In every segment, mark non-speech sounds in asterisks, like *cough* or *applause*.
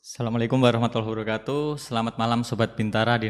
Assalamualaikum warahmatullahi wabarakatuh. Selamat malam Sobat Bintara di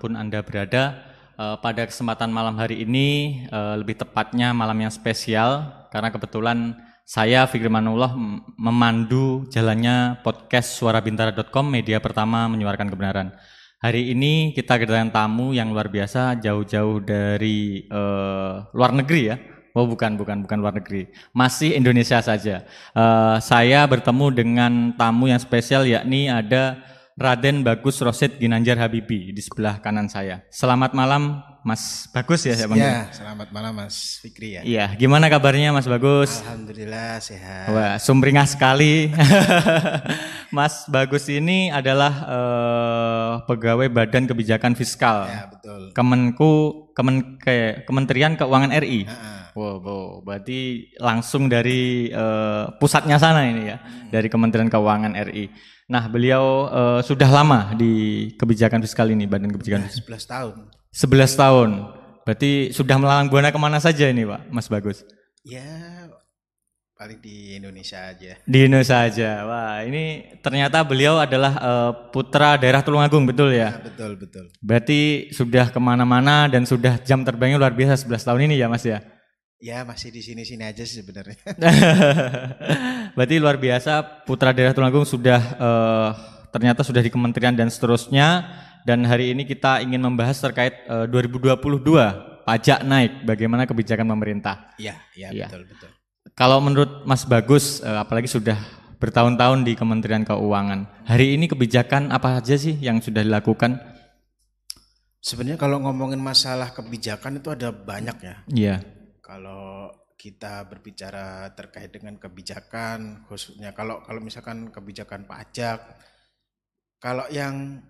pun Anda berada. Uh, pada kesempatan malam hari ini, uh, lebih tepatnya malam yang spesial, karena kebetulan saya Fikri Manullah memandu jalannya podcast suarabintara.com, media pertama menyuarakan kebenaran. Hari ini kita kedatangan tamu yang luar biasa, jauh-jauh dari uh, luar negeri ya, Oh bukan, bukan, bukan luar negeri. Masih Indonesia saja. Uh, saya bertemu dengan tamu yang spesial yakni ada Raden Bagus Rosid Ginanjar Habibi di sebelah kanan saya. Selamat malam Mas Bagus ya saya panggil. Ya, selamat malam Mas Fikri ya. Iya, gimana kabarnya Mas Bagus? Alhamdulillah sehat. Wah, sumringah sekali. *laughs* Mas Bagus ini adalah uh, pegawai Badan Kebijakan Fiskal. Ya, betul. Kemenku Kemen ke, Kementerian Keuangan RI. Ha -ha. Wow, wow, berarti langsung dari uh, pusatnya sana ini ya, hmm. dari Kementerian Keuangan RI. Nah, beliau uh, sudah lama di kebijakan fiskal ini, Badan Kebijakan Fiskal. 11 tahun. 11 tahun. Berarti sudah melalang buana ke mana saja ini, Pak, Mas Bagus? Ya, paling di Indonesia aja. Di Indonesia aja. Wah, ini ternyata beliau adalah uh, putra daerah Tulungagung, betul ya? ya? Betul, betul. Berarti sudah ke mana-mana dan sudah jam terbangnya luar biasa 11 tahun ini ya, Mas ya? Ya masih di sini-sini aja sih sebenarnya. *laughs* Berarti luar biasa Putra Daerah Tulungagung sudah uh, ternyata sudah di kementerian dan seterusnya dan hari ini kita ingin membahas terkait uh, 2022 pajak naik bagaimana kebijakan pemerintah. Iya, iya ya. betul betul. Kalau menurut Mas Bagus uh, apalagi sudah bertahun-tahun di Kementerian Keuangan. Hari ini kebijakan apa saja sih yang sudah dilakukan? Sebenarnya kalau ngomongin masalah kebijakan itu ada banyak ya. Iya kalau kita berbicara terkait dengan kebijakan khususnya kalau kalau misalkan kebijakan pajak kalau yang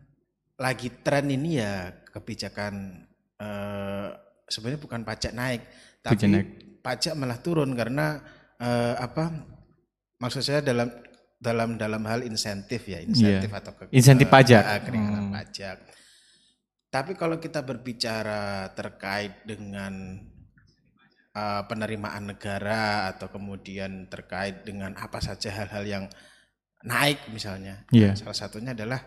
lagi tren ini ya kebijakan eh, sebenarnya bukan pajak naik tapi pajak, naik. pajak malah turun karena eh, apa maksud saya dalam dalam dalam hal insentif ya insentif yeah. atau ke, insentif pajak keringanan hmm. pajak tapi kalau kita berbicara terkait dengan uh, penerimaan negara atau kemudian terkait dengan apa saja hal-hal yang naik misalnya. Yeah. Salah satunya adalah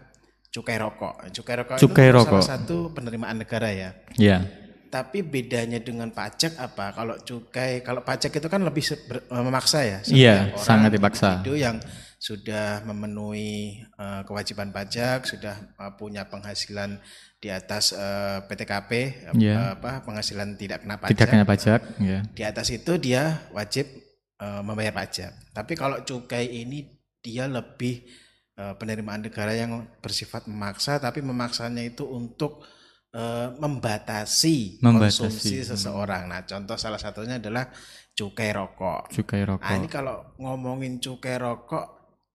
cukai rokok. Cukai rokok cukai itu rokok. salah satu penerimaan negara ya. Iya. Yeah. Tapi bedanya dengan pajak apa? Kalau cukai, kalau pajak itu kan lebih memaksa ya. Iya, yeah, sangat dipaksa. Itu yang sudah memenuhi uh, kewajiban pajak, sudah uh, punya penghasilan di atas uh, eh, PTKP yeah. apa penghasilan tidak kena pajak. Tidak kena pajak, yeah. Di atas itu dia wajib uh, membayar pajak. Tapi kalau cukai ini dia lebih uh, penerimaan negara yang bersifat memaksa tapi memaksanya itu untuk uh, membatasi, membatasi konsumsi seseorang. Nah, contoh salah satunya adalah cukai rokok. Cukai rokok. Nah, ini kalau ngomongin cukai rokok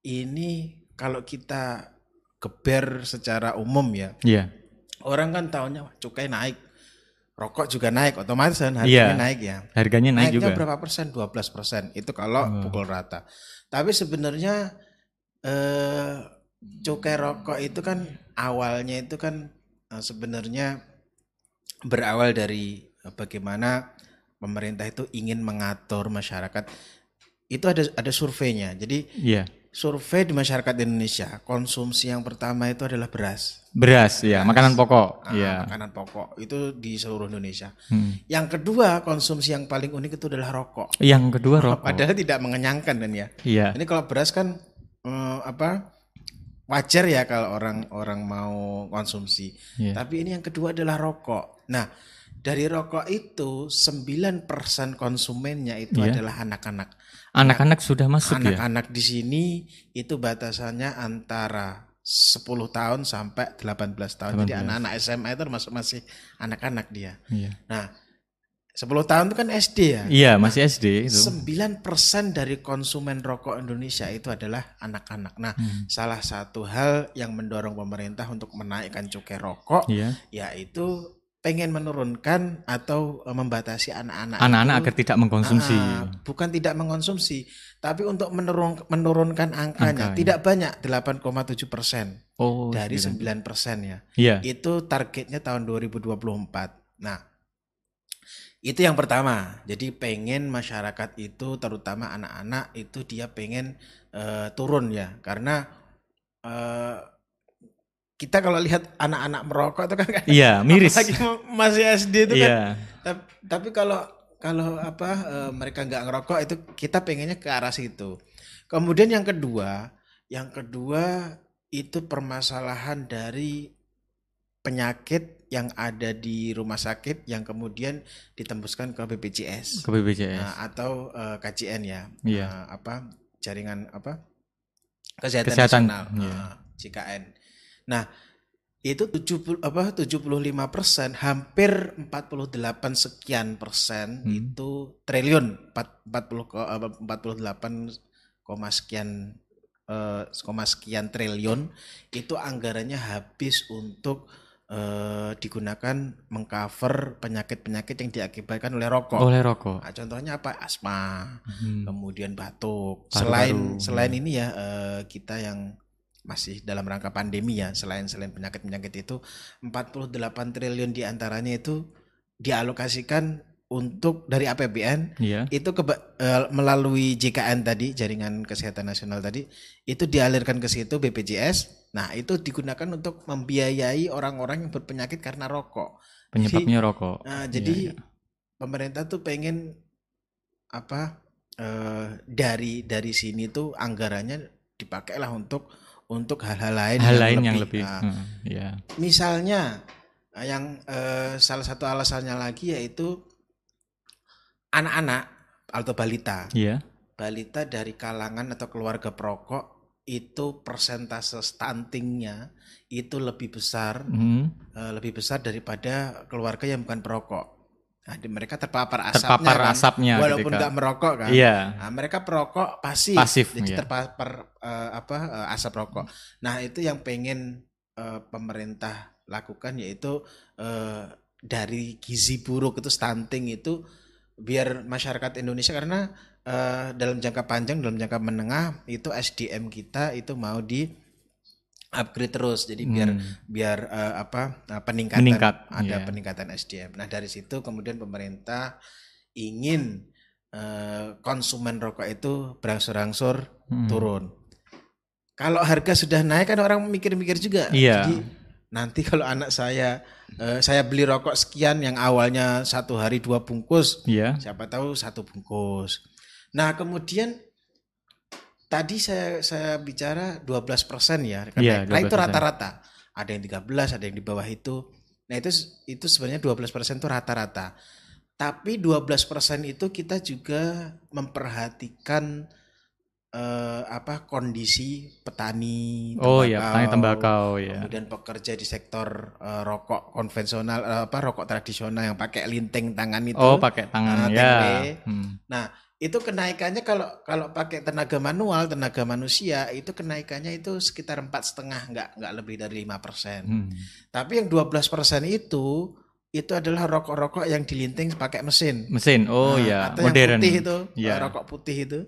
ini kalau kita geber secara umum ya. Iya. Yeah Orang kan tahunya cukai naik, rokok juga naik, otomatis kan harganya yeah. naik ya. Harganya naik Naiknya juga. berapa persen? 12 persen. Itu kalau oh. pukul rata. Tapi sebenarnya eh, cukai rokok itu kan awalnya itu kan eh, sebenarnya berawal dari eh, bagaimana pemerintah itu ingin mengatur masyarakat. Itu ada ada surveinya. Jadi yeah survei di masyarakat Indonesia, konsumsi yang pertama itu adalah beras. Beras, ya, makanan pokok. Nah, ya. Makanan pokok itu di seluruh Indonesia. Hmm. Yang kedua, konsumsi yang paling unik itu adalah rokok. Yang kedua rokok. Padahal tidak mengenyangkan kan ya. Iya. Ini kalau beras kan eh, apa? Wajar ya kalau orang-orang mau konsumsi. Yeah. Tapi ini yang kedua adalah rokok. Nah, dari rokok itu 9% konsumennya itu yeah. adalah anak-anak. Anak-anak sudah masuk anak-anak ya? Anak-anak di sini itu batasannya antara 10 tahun sampai 18 tahun. 18. Jadi anak-anak SMA itu masuk masih anak-anak dia. Iya. Nah, 10 tahun itu kan SD ya? Iya, masih nah, SD itu. 9% dari konsumen rokok Indonesia itu adalah anak-anak. Nah, hmm. salah satu hal yang mendorong pemerintah untuk menaikkan cukai rokok iya. yaitu pengen menurunkan atau e, membatasi anak-anak anak-anak agar tidak mengkonsumsi. Uh, bukan tidak mengkonsumsi tapi untuk menurun, menurunkan angkanya. Angka, tidak banyak 8,7 persen. Oh, dari 9 persen ya. Yeah. itu targetnya tahun 2024 nah itu yang pertama. Jadi pengen masyarakat itu terutama anak-anak itu dia pengen uh, turun ya. Karena eh, kita kalau lihat anak-anak merokok itu kan Iya, *laughs* miris. apalagi masih SD itu kan Iya. Tap- tapi kalau kalau apa eh, mereka nggak ngerokok itu kita pengennya ke arah situ. Kemudian yang kedua, yang kedua itu permasalahan dari penyakit yang ada di rumah sakit yang kemudian ditembuskan ke BPJS Ke BPJS. Nah, atau eh, KJN ya. Iya. Nah, apa jaringan apa kesehatan, Kesehatan, nasional iya. nah, JKN. Nah, itu 70 apa 75 persen, hampir 48 sekian persen Hmm. itu triliun 4, 40 ko- apa, 48 koma sekian eh, koma sekian triliun itu anggarannya habis untuk eh, digunakan mengcover penyakit-penyakit yang diakibatkan oleh rokok. Oleh rokok. Nah, contohnya apa? Asma, Hmm. kemudian batuk. Paru-paru, selain hmm. selain ini ya eh, kita yang masih dalam rangka pandemi ya, selain selain penyakit-penyakit itu 48 triliun di antaranya itu dialokasikan untuk dari APBN Iya. itu keba- eh, melalui JKN tadi jaringan kesehatan nasional tadi itu dialirkan ke situ BPJS. Nah itu digunakan untuk membiayai orang-orang yang berpenyakit karena rokok. Penyebabnya rokok. Nah, Iya, jadi iya. pemerintah tuh pengen apa eh, dari dari sini tuh anggarannya dipakailah untuk untuk hal-hal lain hal lain yang lebih. Nah, hmm, Iya. misalnya eh, yang eh, salah satu alasannya lagi yaitu anak-anak atau balita. Iya. Balita dari kalangan atau keluarga perokok itu persentase stuntingnya itu lebih besar Hmm. eh, lebih besar daripada keluarga yang bukan perokok. Nah, di- mereka terpapar asapnya Terpapar kan, asapnya walaupun ketika- nggak merokok kan. Iya. Nah, mereka perokok pasif, Pasif, jadi iya. terpapar eh, apa eh, asap rokok. Nah itu yang pengen eh, pemerintah lakukan yaitu eh, dari gizi buruk itu stunting itu biar masyarakat Indonesia karena eh, dalam jangka panjang dalam jangka menengah itu SDM kita itu mau di upgrade terus jadi biar Hmm. biar eh, apa eh, peningkatan Meningkat, ada iya. peningkatan SDM. Nah dari situ kemudian pemerintah ingin eh, konsumen rokok itu berangsur-angsur Hmm. turun. Kalau harga sudah naik kan orang mikir-mikir juga. Iya. Jadi nanti kalau anak saya eh, saya beli rokok sekian yang awalnya satu hari dua bungkus, Iya. siapa tahu satu bungkus. Nah kemudian tadi saya saya bicara 12 persen ya, Iya, karena itu 12%. rata-rata. Ada yang 13, ada yang di bawah itu. Nah itu itu sebenarnya 12 persen itu rata-rata. Tapi 12 persen itu kita juga memperhatikan eh, apa kondisi petani Oh iya, petani tembakau ya. kemudian pekerja di sektor eh, rokok konvensional eh, apa rokok tradisional yang pakai linting tangan itu Oh, pakai tangan Ah, ya. Hmm. Nah, itu kenaikannya kalau kalau pakai tenaga manual, tenaga manusia itu kenaikannya itu sekitar empat setengah, nggak nggak lebih dari lima persen. Hmm. Tapi yang 12 persen itu itu adalah rokok-rokok yang dilinting pakai mesin. Mesin. Oh Nah, ya, atau yang modern. putih itu, eh, rokok putih itu.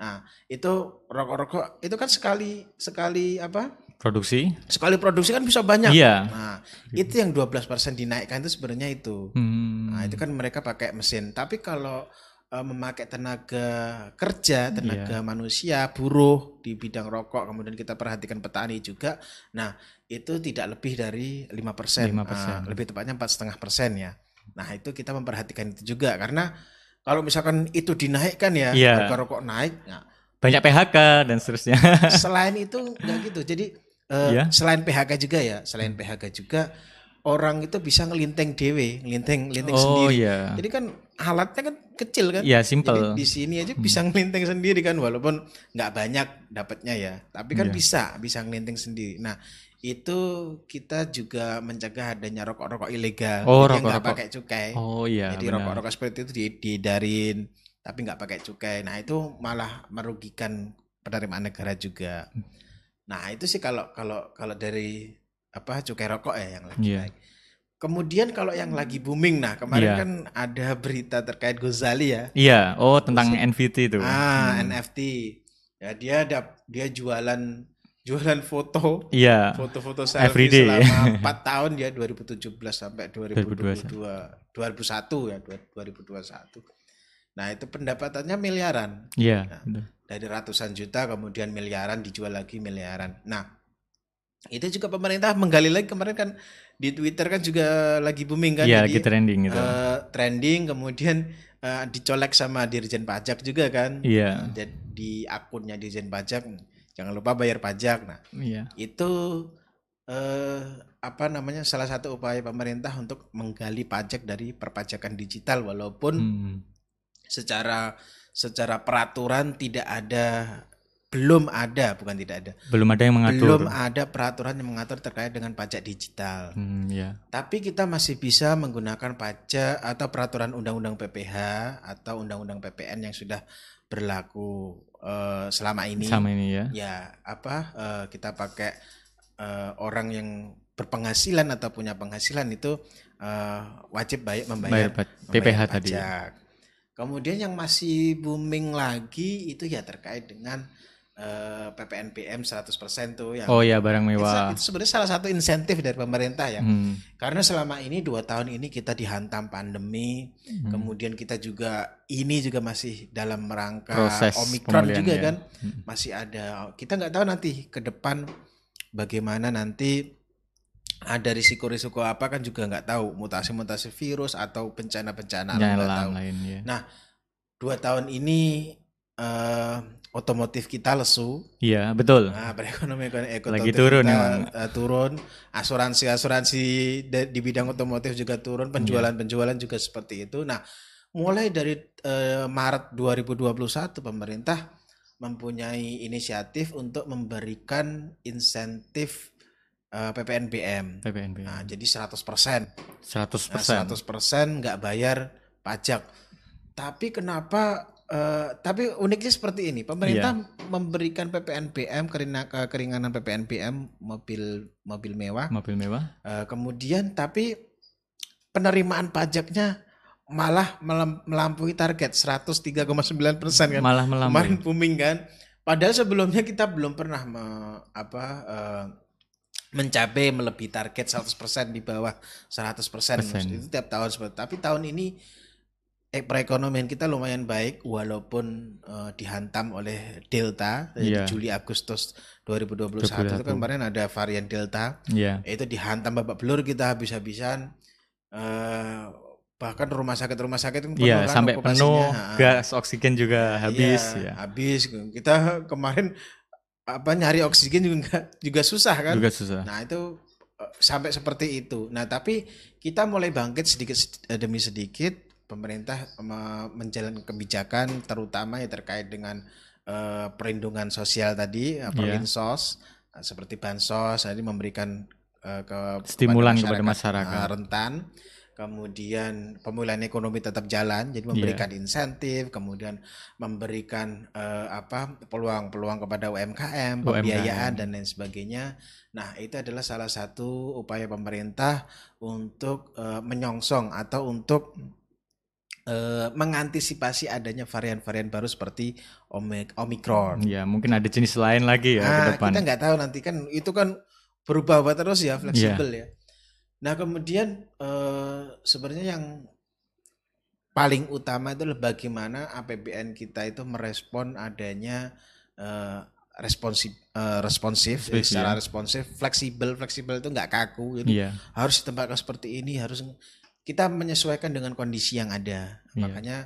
Nah, itu rokok-rokok itu kan sekali sekali apa? Produksi. Sekali produksi kan bisa banyak. Iya. Nah, itu yang 12% dinaikkan itu sebenarnya itu. Hmm. Nah, itu kan mereka pakai mesin. Tapi kalau eh, memakai tenaga kerja, tenaga manusia, buruh di bidang rokok, kemudian kita perhatikan petani juga. Nah, itu tidak lebih dari 5%. 5%. Nah, lebih tepatnya empat setengah persen ya. Nah, itu kita memperhatikan itu juga karena kalau misalkan itu dinaikkan ya, Iya. harga rokok naik. Nah, Banyak PHK dan seterusnya. selain itu enggak gitu. Jadi eh, Iya. selain PHK juga ya, selain PHK juga orang itu bisa ngelinteng dewe, ngelinting ngelinting oh sendiri. iya. Jadi kan alatnya kan kecil kan. Iya, simple. Hmm. di sini aja bisa *laughs* ngelinting sendiri kan walaupun nggak banyak dapatnya ya, tapi kan Iya. bisa bisa ngelinting sendiri. Nah, itu kita juga mencegah adanya rokok-rokok ilegal Oh, yang nggak pakai cukai. Oh iya. Jadi rokok-rokok seperti itu di- dihindarin tapi nggak pakai cukai. Nah, itu malah merugikan penerimaan negara juga. Hmm. Nah, itu sih kalau kalau kalau dari apa cukai rokok ya yang lagi naik. Kemudian kalau yang lagi booming, nah kemarin Iya. kan ada berita terkait Gozali ya, Iya. Oh tentang NVT itu. ah Hmm. NFT. Ya dia ada dia jualan *laughs* jualan foto, Iya. foto-foto selfie Everyday. selama *laughs* 4 tahun ya 2017 sampai 2021. 2022, 2001 ya 2021. Nah itu pendapatannya miliaran Iya. Nah. benar. dari ratusan juta kemudian miliaran dijual lagi miliaran. Nah itu juga pemerintah menggali lagi kemarin kan di Twitter kan juga lagi booming kan Iya, jadi lagi trending gitu. eh, trending kemudian eh, dicolek sama dirjen pajak juga kan Iya. Jadi di akunnya dirjen pajak jangan lupa bayar pajak nah Iya. itu eh, apa namanya salah satu upaya pemerintah untuk menggali pajak dari perpajakan digital walaupun Hmm. secara secara peraturan tidak ada belum ada bukan tidak ada Belum ada yang mengatur. belum ada peraturan yang mengatur terkait dengan pajak digital Hmm, ya. tapi kita masih bisa menggunakan pajak atau peraturan undang-undang PPH atau undang-undang PPN yang sudah berlaku eh, selama ini Sama ini ya. ya apa eh, kita pakai eh, orang yang berpenghasilan atau punya penghasilan itu eh, wajib baik membayar Bayar membayar PPH tadi. ya. pajak. Kemudian yang masih booming lagi itu ya terkait dengan eh, PPNBM 100% tuh yang Oh ya, barang itu, mewah. itu sebenarnya salah satu insentif dari pemerintah ya. Hmm. Karena selama ini dua tahun ini kita dihantam pandemi, Hmm. kemudian kita juga ini juga masih dalam rangka Proses omikron juga ya. kan Hmm. masih ada. Kita nggak tahu nanti ke depan bagaimana nanti ada risiko-risiko apa kan juga nggak tahu mutasi-mutasi virus atau bencana-bencana alam nggak tahu. lain ya. Dua tahun ini eh, otomotif kita lesu, Iya, betul. Nah, perekonomian ekonomi Lagi turun kita, eh, turun. Asuransi-asuransi di bidang otomotif juga turun, penjualan-penjualan juga seperti itu. Nah, mulai dari eh, Maret 2021 pemerintah mempunyai inisiatif untuk memberikan insentif eh, PPNBM. PPNB. Nah, jadi 100%. 100%. Nah, 100% nggak bayar pajak. Tapi kenapa eh, tapi uniknya seperti ini. Pemerintah memberikan PPNBM kerina- ke- keringanan PPNBM mobil mobil mewah. Mobil mewah. Eh, kemudian tapi penerimaan pajaknya malah melampaui target 103,9 persen kan. Malah Kemarin melampaui. booming kan. Padahal sebelumnya kita belum pernah me- apa eh, mencapai melebihi target 100% di bawah 100%. Persen. Itu tiap tahun seperti tapi tahun ini eh, perekonomian kita lumayan baik walaupun eh, dihantam oleh Delta Iya. jadi Juli Agustus 2021 itu kan 2021. kemarin ada varian Delta Iya. itu dihantam babak belur kita habis-habisan eh, bahkan rumah sakit rumah sakit Iya, penuh kan sampai penuh, gas oksigen juga habis Iya, ya. habis kita kemarin apa nyari oksigen juga juga susah kan Juga susah. nah itu eh, sampai seperti itu nah tapi kita mulai bangkit sedikit demi sedikit pemerintah me- menjalankan kebijakan terutama ya terkait dengan eh, perlindungan sosial tadi eh, Iya. perlinsos eh, seperti bansos tadi memberikan eh, ke Stimulan kepada masyarakat. eh, rentan kemudian pemulihan ekonomi tetap jalan Iya. jadi memberikan insentif kemudian memberikan eh, apa peluang-peluang kepada UMKM pembiayaan dan lain sebagainya nah itu adalah salah satu upaya pemerintah untuk eh, menyongsong atau untuk eh, mengantisipasi adanya varian-varian baru seperti Omik- Omikron Ya, mungkin ada jenis lain lagi ya ke Nah, depan. kita nggak tahu nanti kan itu kan berubah-ubah terus ya, fleksibel Iya. ya. Nah, kemudian eh, sebenarnya yang paling utama itu adalah bagaimana APBN kita itu merespon adanya eh, responsif eh, responsif Responsif, secara ya. responsif, fleksibel, fleksibel itu nggak kaku. Jadi Iya. harus ditempatkan seperti ini, harus kita menyesuaikan dengan kondisi yang ada. Iya. Makanya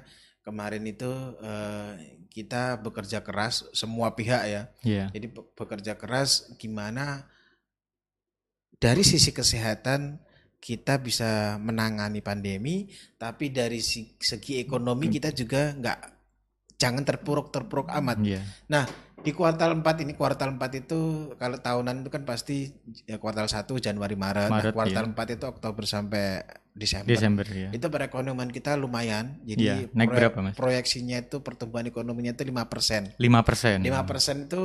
kemarin itu eh, kita bekerja keras semua pihak ya. Iya. Jadi be- bekerja keras gimana dari sisi kesehatan kita bisa menangani pandemi, tapi dari segi ekonomi kita juga nggak jangan terpuruk-terpuruk amat. Iya. Di kuartal 4 ini kuartal 4 itu kalau tahunan itu kan pasti ya kuartal 1 Januari Maret, Nah, Maret, kuartal iya. 4 itu Oktober sampai Desember. Desember ya. Itu perekonomian kita lumayan. Iya, Jadi naik berapa, Mas? proyeksinya itu pertumbuhan ekonominya itu 5%. 5%. 5% itu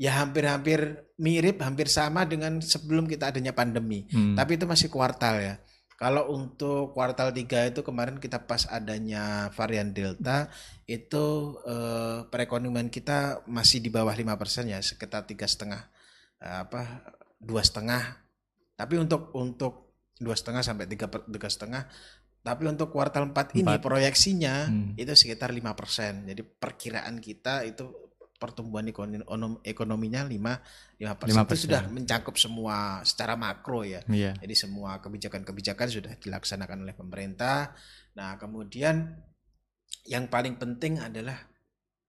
ya hampir-hampir mirip, hampir sama dengan sebelum kita adanya pandemi. Hmm. Tapi itu masih kuartal ya. Kalau untuk kuartal 3 itu kemarin kita pas adanya varian Delta itu eh, perekonomian kita masih di bawah 5% ya, sekitar tiga setengah eh, apa dua setengah. Tapi untuk untuk dua setengah sampai tiga tiga setengah. Tapi untuk kuartal 4 ini proyeksinya Hmm. itu sekitar 5%. Jadi perkiraan kita itu pertumbuhan ekonomi, ekonominya 5 5%, 5%. itu sudah mencakup semua secara makro ya. Iya. Jadi semua kebijakan-kebijakan sudah dilaksanakan oleh pemerintah. Nah, kemudian yang paling penting adalah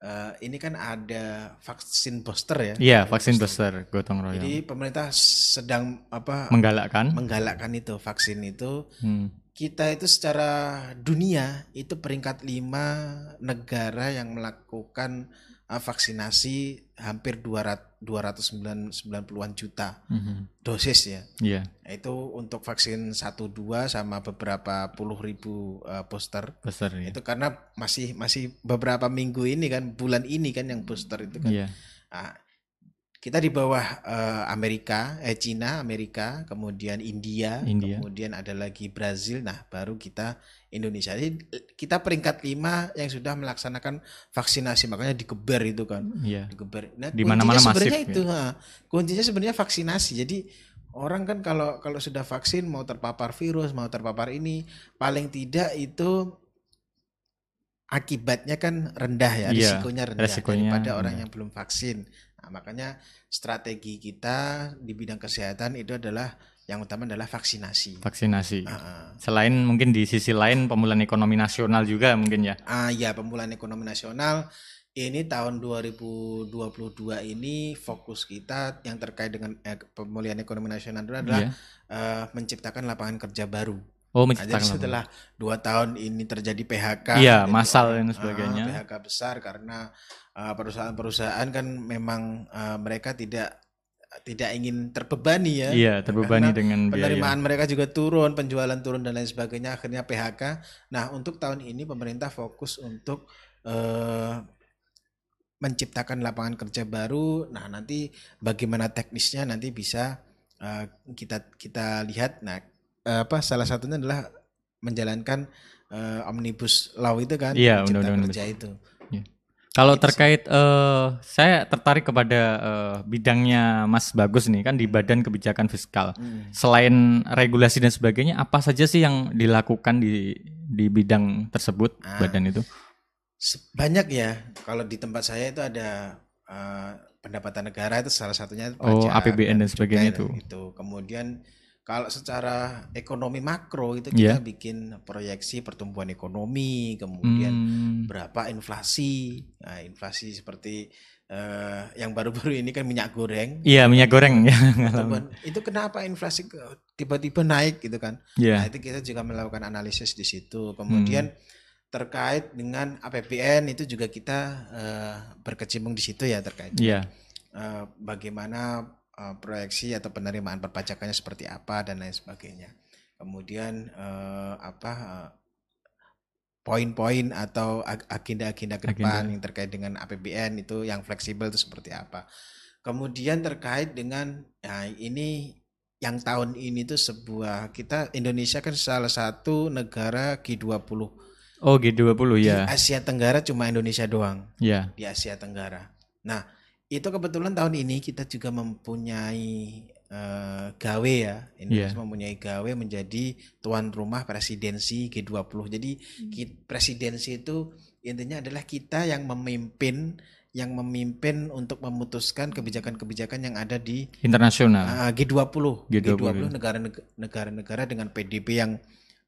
eh, ini kan ada vaksin booster ya. Iya, vaksin booster gotong royong. Jadi pemerintah sedang apa Menggalakkan. menggalakkan itu vaksin itu Hmm. kita itu secara dunia itu peringkat lima negara yang melakukan uh, vaksinasi hampir 200 290-an juta Mhm. dosis ya. Iya, Nah, Itu untuk vaksin 1 2 sama beberapa puluh ribu uh, booster. booster ya. Itu karena masih masih beberapa minggu ini kan bulan ini kan yang booster itu kan. Iya. Nah, kita di bawah eh, Amerika, eh Cina, Amerika, kemudian India, India. kemudian ada lagi Brazil, nah baru kita Indonesia. Jadi kita peringkat lima yang sudah melaksanakan vaksinasi, makanya digeber itu kan, Iya. digeber. Nah, Di mana-mana masif, sebenarnya ya. itu, ha. kuncinya sebenarnya vaksinasi. Jadi orang kan kalau kalau sudah vaksin mau terpapar virus, mau terpapar ini, paling tidak itu akibatnya kan rendah ya, Iya, risikonya rendah resikonya daripada orang yang belum vaksin. Nah, makanya strategi kita di bidang kesehatan itu adalah yang utama adalah vaksinasi. Vaksinasi. Ah. Selain mungkin di sisi lain pemulihan ekonomi nasional juga mungkin ya. Ah ya pemulihan ekonomi nasional ini tahun 2022 ini fokus kita yang terkait dengan eh, pemulihan ekonomi nasional itu adalah Iya. eh, menciptakan lapangan kerja baru. Oh, Nah, jadi menciptakan lapangan. setelah dua tahun ini terjadi PHK, Iya, massal orang- dan sebagainya. ah, PHK besar karena ah, perusahaan-perusahaan kan memang ah, mereka tidak tidak ingin terbebani ya. Iya, terbebani Karena dengan biaya. penerimaan mereka juga turun, penjualan turun dan lain sebagainya, akhirnya PHK. Nah, untuk tahun ini pemerintah fokus untuk eh, menciptakan lapangan kerja baru. Nah, nanti bagaimana teknisnya nanti bisa eh, kita kita lihat. Nah, apa salah satunya adalah menjalankan eh, omnibus law itu kan, Iya, cipta undang-undang kerja itu. Kalau Gitu terkait eh, saya tertarik kepada eh, bidangnya Mas Bagus nih kan di Badan Kebijakan Fiskal. Hmm. Selain regulasi dan sebagainya, apa saja sih yang dilakukan di di bidang tersebut Ah. badan itu? Banyak ya. Kalau di tempat saya itu ada eh, pendapatan negara itu salah satunya Oh, pajak APBN dan sebagainya itu. Itu. Kemudian kalau secara ekonomi makro itu kita bikin proyeksi pertumbuhan ekonomi, kemudian Hmm, berapa inflasi. Nah, inflasi seperti eh, yang baru-baru ini kan minyak goreng. Iya, minyak goreng *laughs* ya. Pertumbuhan- itu kenapa inflasi tiba-tiba naik gitu kan? Nah, Iya. itu kita juga melakukan analisis di situ. Kemudian terkait dengan APBN itu juga kita eh, berkecimpung di situ ya terkait Iya. eh, bagaimana eh, proyeksi atau penerimaan perpajakannya seperti apa dan lain sebagainya. Kemudian eh, apa eh, poin-poin atau ag- agenda-agenda ke depan Agenda. yang terkait dengan APBN itu yang fleksibel itu seperti apa. Kemudian terkait dengan ya ini yang tahun ini tuh sebuah kita Indonesia kan salah satu negara G20 Oh, G20 di ya. Asia Tenggara cuma Indonesia doang Iya. di Asia Tenggara. Nah, itu kebetulan tahun ini kita juga mempunyai eh, gawe ya. Indonesia Iya. mempunyai gawe menjadi tuan rumah presidensi G20. Jadi ki- presidensi itu intinya adalah kita yang memimpin yang memimpin untuk memutuskan kebijakan-kebijakan yang ada di Internasional. ah, G20. G20. G20 negara-neg- negara-negara dengan PDB yang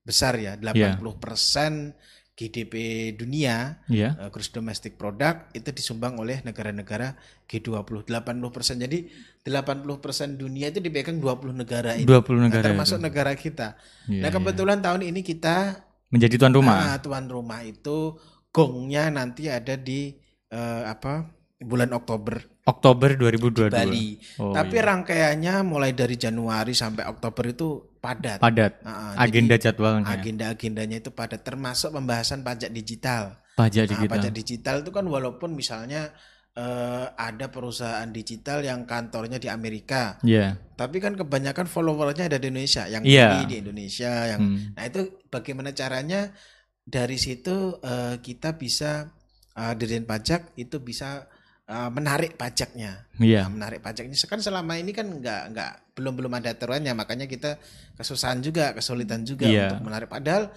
besar ya, Iya. 80% GDP dunia Iya. uh, gross domestic product itu disumbang oleh negara-negara G20 80%. Jadi 80% dunia itu dipegang 20 negara itu. 20 Nah, negara termasuk itu. negara kita. Iya, nah, iya. kebetulan tahun ini kita menjadi tuan rumah. ah, tuan rumah itu gongnya nanti ada di eh, apa? Bulan Oktober Oktober di 2022. Bali. Oh, Tapi iya. rangkaiannya mulai dari Januari sampai Oktober itu padat. padat. Ah, Agenda jadwalnya. agenda-agendanya itu padat termasuk pembahasan pajak digital. Pajak Nah, digital. pajak digital itu kan walaupun misalnya eh, ada perusahaan digital yang kantornya di Amerika, Iya. tapi kan kebanyakan followernya ada di Indonesia, yang beli di Indonesia, yang Hmm. nah itu bagaimana caranya dari situ eh, kita bisa eh, Dirjen Pajak itu bisa eh, menarik pajaknya. Iya. Nah, menarik pajaknya kan selama ini kan nggak nggak belum belum ada aturannya makanya kita kesusahan juga kesulitan juga Iya. untuk menarik padahal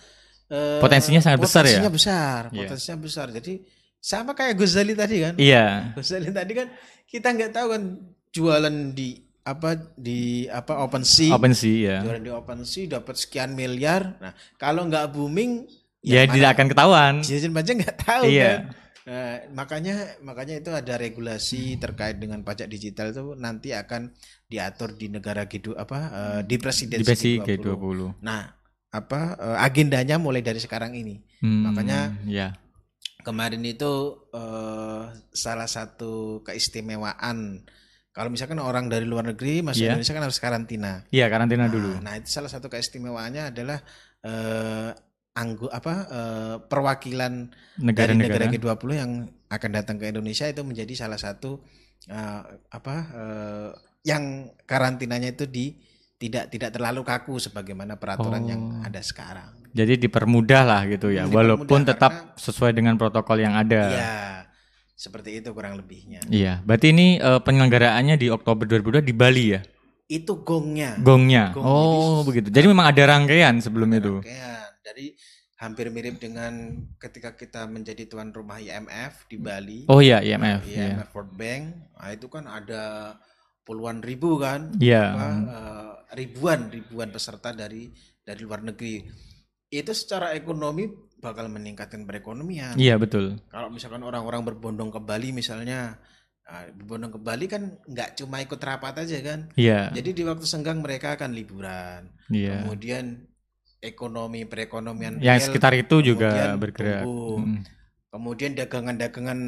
eh, Potensinya sangat besar ya? potensinya besar Iya. potensinya besar jadi sama kayak Ghazali tadi kan. Iya. Ghazali tadi kan kita nggak tahu kan jualan di apa di apa open sea Open sih ya. jualan di open sea dapat sekian miliar nah kalau nggak booming Ya, mana tidak akan ketahuan. Jajan pajak nggak tahu Iya. kan Nah, makanya makanya itu ada regulasi terkait dengan pajak digital itu nanti akan diatur di negara G2 apa eh, di presidensi Di G20. G20. Nah, apa eh, agendanya mulai dari sekarang ini. Hmm, Makanya- ya. Kemarin itu eh, salah satu keistimewaan kalau misalkan orang dari luar negeri masuk Iya. Indonesia kan harus karantina. Iya, karantina Nah, dulu. Nah, itu salah satu keistimewaannya adalah eh anggo apa eh, perwakilan dari negara Negara-negara. G20 yang akan datang ke Indonesia itu menjadi salah satu eh, apa eh, yang karantinanya itu di tidak tidak terlalu kaku sebagaimana peraturan yang Oh. ada sekarang. Jadi dipermudah lah gitu ya. Walaupun tetap karena- sesuai dengan protokol yang ada. Iya. Seperti itu kurang lebihnya. Iya, berarti ini eh, penyelenggaraannya di Oktober 2022 di Bali ya? Itu gongnya. Gongnya. Gong, oh, begitu. Jadi memang ada rangkaian sebelum itu. Rangkaian. Jadi hampir mirip dengan ketika kita menjadi tuan rumah IMF di Bali. Oh iya, IMF. Iya. IMF World Bank. Nah, itu kan ada puluhan ribu kan? Iya. Apa, eh, ribuan ribuan peserta dari dari luar negeri. Itu secara ekonomi bakal meningkatkan perekonomian. Iya, betul. Kalau misalkan orang-orang berbondong ke Bali misalnya, nah, berbondong ke Bali kan nggak cuma ikut rapat aja kan. Iya. Jadi di waktu senggang mereka akan liburan. Iya. Kemudian ekonomi perekonomian Yang real, sekitar itu juga bergerak. tumbuh. Mm. kemudian dagangan-dagangan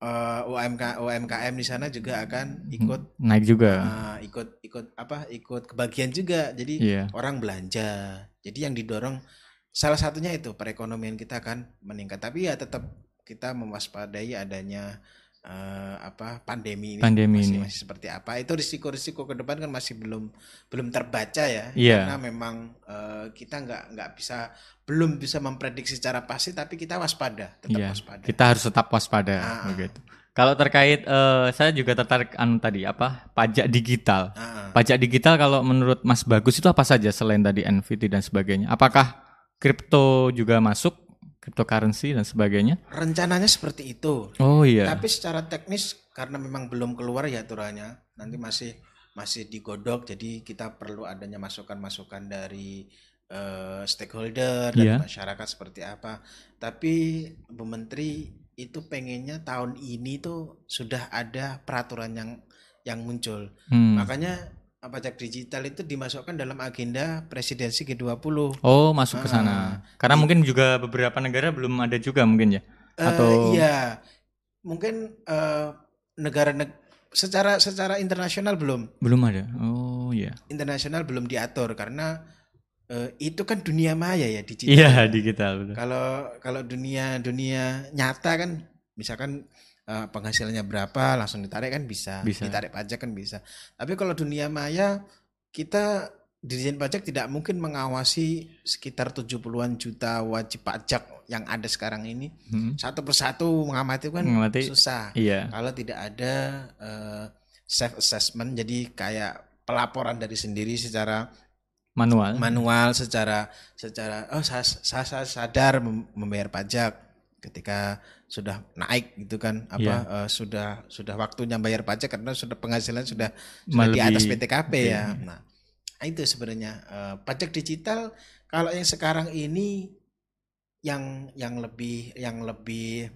eh, UMK UMKM di sana juga akan ikut Naik juga. ah, ikut ikut apa ikut kebagian juga. Jadi Iya. orang belanja. Jadi yang didorong salah satunya itu perekonomian kita akan meningkat. Tapi ya tetap kita mewaspadai adanya eh, apa pandemi ini Pandemi masih, ini. masih seperti apa. Itu risiko-risiko ke depan kan masih belum belum terbaca ya. Iya. Karena memang eh, kita nggak nggak bisa belum bisa memprediksi secara pasti tapi kita waspada, tetap Iya. waspada. Kita harus tetap waspada Ah, ah. begitu. Kalau terkait eh, saya juga tertarik anu tadi apa? Pajak digital. Ah, Pajak digital kalau menurut Mas Bagus itu apa saja selain tadi NFT dan sebagainya? Apakah kripto juga masuk? Cryptocurrency dan sebagainya? rencananya seperti itu. Oh iya. Tapi secara teknis karena memang belum keluar ya aturannya, nanti masih masih digodok. Jadi kita perlu adanya masukan-masukan dari eh, stakeholder dan Iya. masyarakat seperti apa. Tapi Bu Menteri itu pengennya tahun ini tuh sudah ada peraturan yang yang muncul. Hmm. Makanya pajak digital itu dimasukkan dalam agenda presidensi G20. Oh, masuk ke sana. Karena mungkin juga beberapa negara belum ada juga mungkin ya. Eh, Atau- iya, mungkin eh, negara neg- secara secara internasional belum Belum ada. Oh iya. internasional belum diatur karena eh, itu kan dunia maya ya digital. Iya, digital betul. Kalau kalau dunia dunia nyata kan misalkan eh, penghasilannya berapa langsung ditarik kan bisa, Bisa. ditarik pajak kan bisa. Tapi kalau dunia maya kita Dirjen Pajak tidak mungkin mengawasi sekitar 70-an juta wajib pajak yang ada sekarang ini Hmm. satu persatu mengamati kan Mengamati. susah. Iya. Kalau tidak ada self assessment jadi kayak pelaporan dari sendiri secara Manual. manual secara secara oh saya, saya, saya sadar mem- membayar pajak ketika sudah naik gitu kan apa Iya. eh, sudah sudah waktunya bayar pajak karena sudah penghasilan sudah, sudah di atas PTKP Oke. ya. Nah, itu sebenarnya eh, pajak digital kalau yang sekarang ini yang yang lebih yang lebih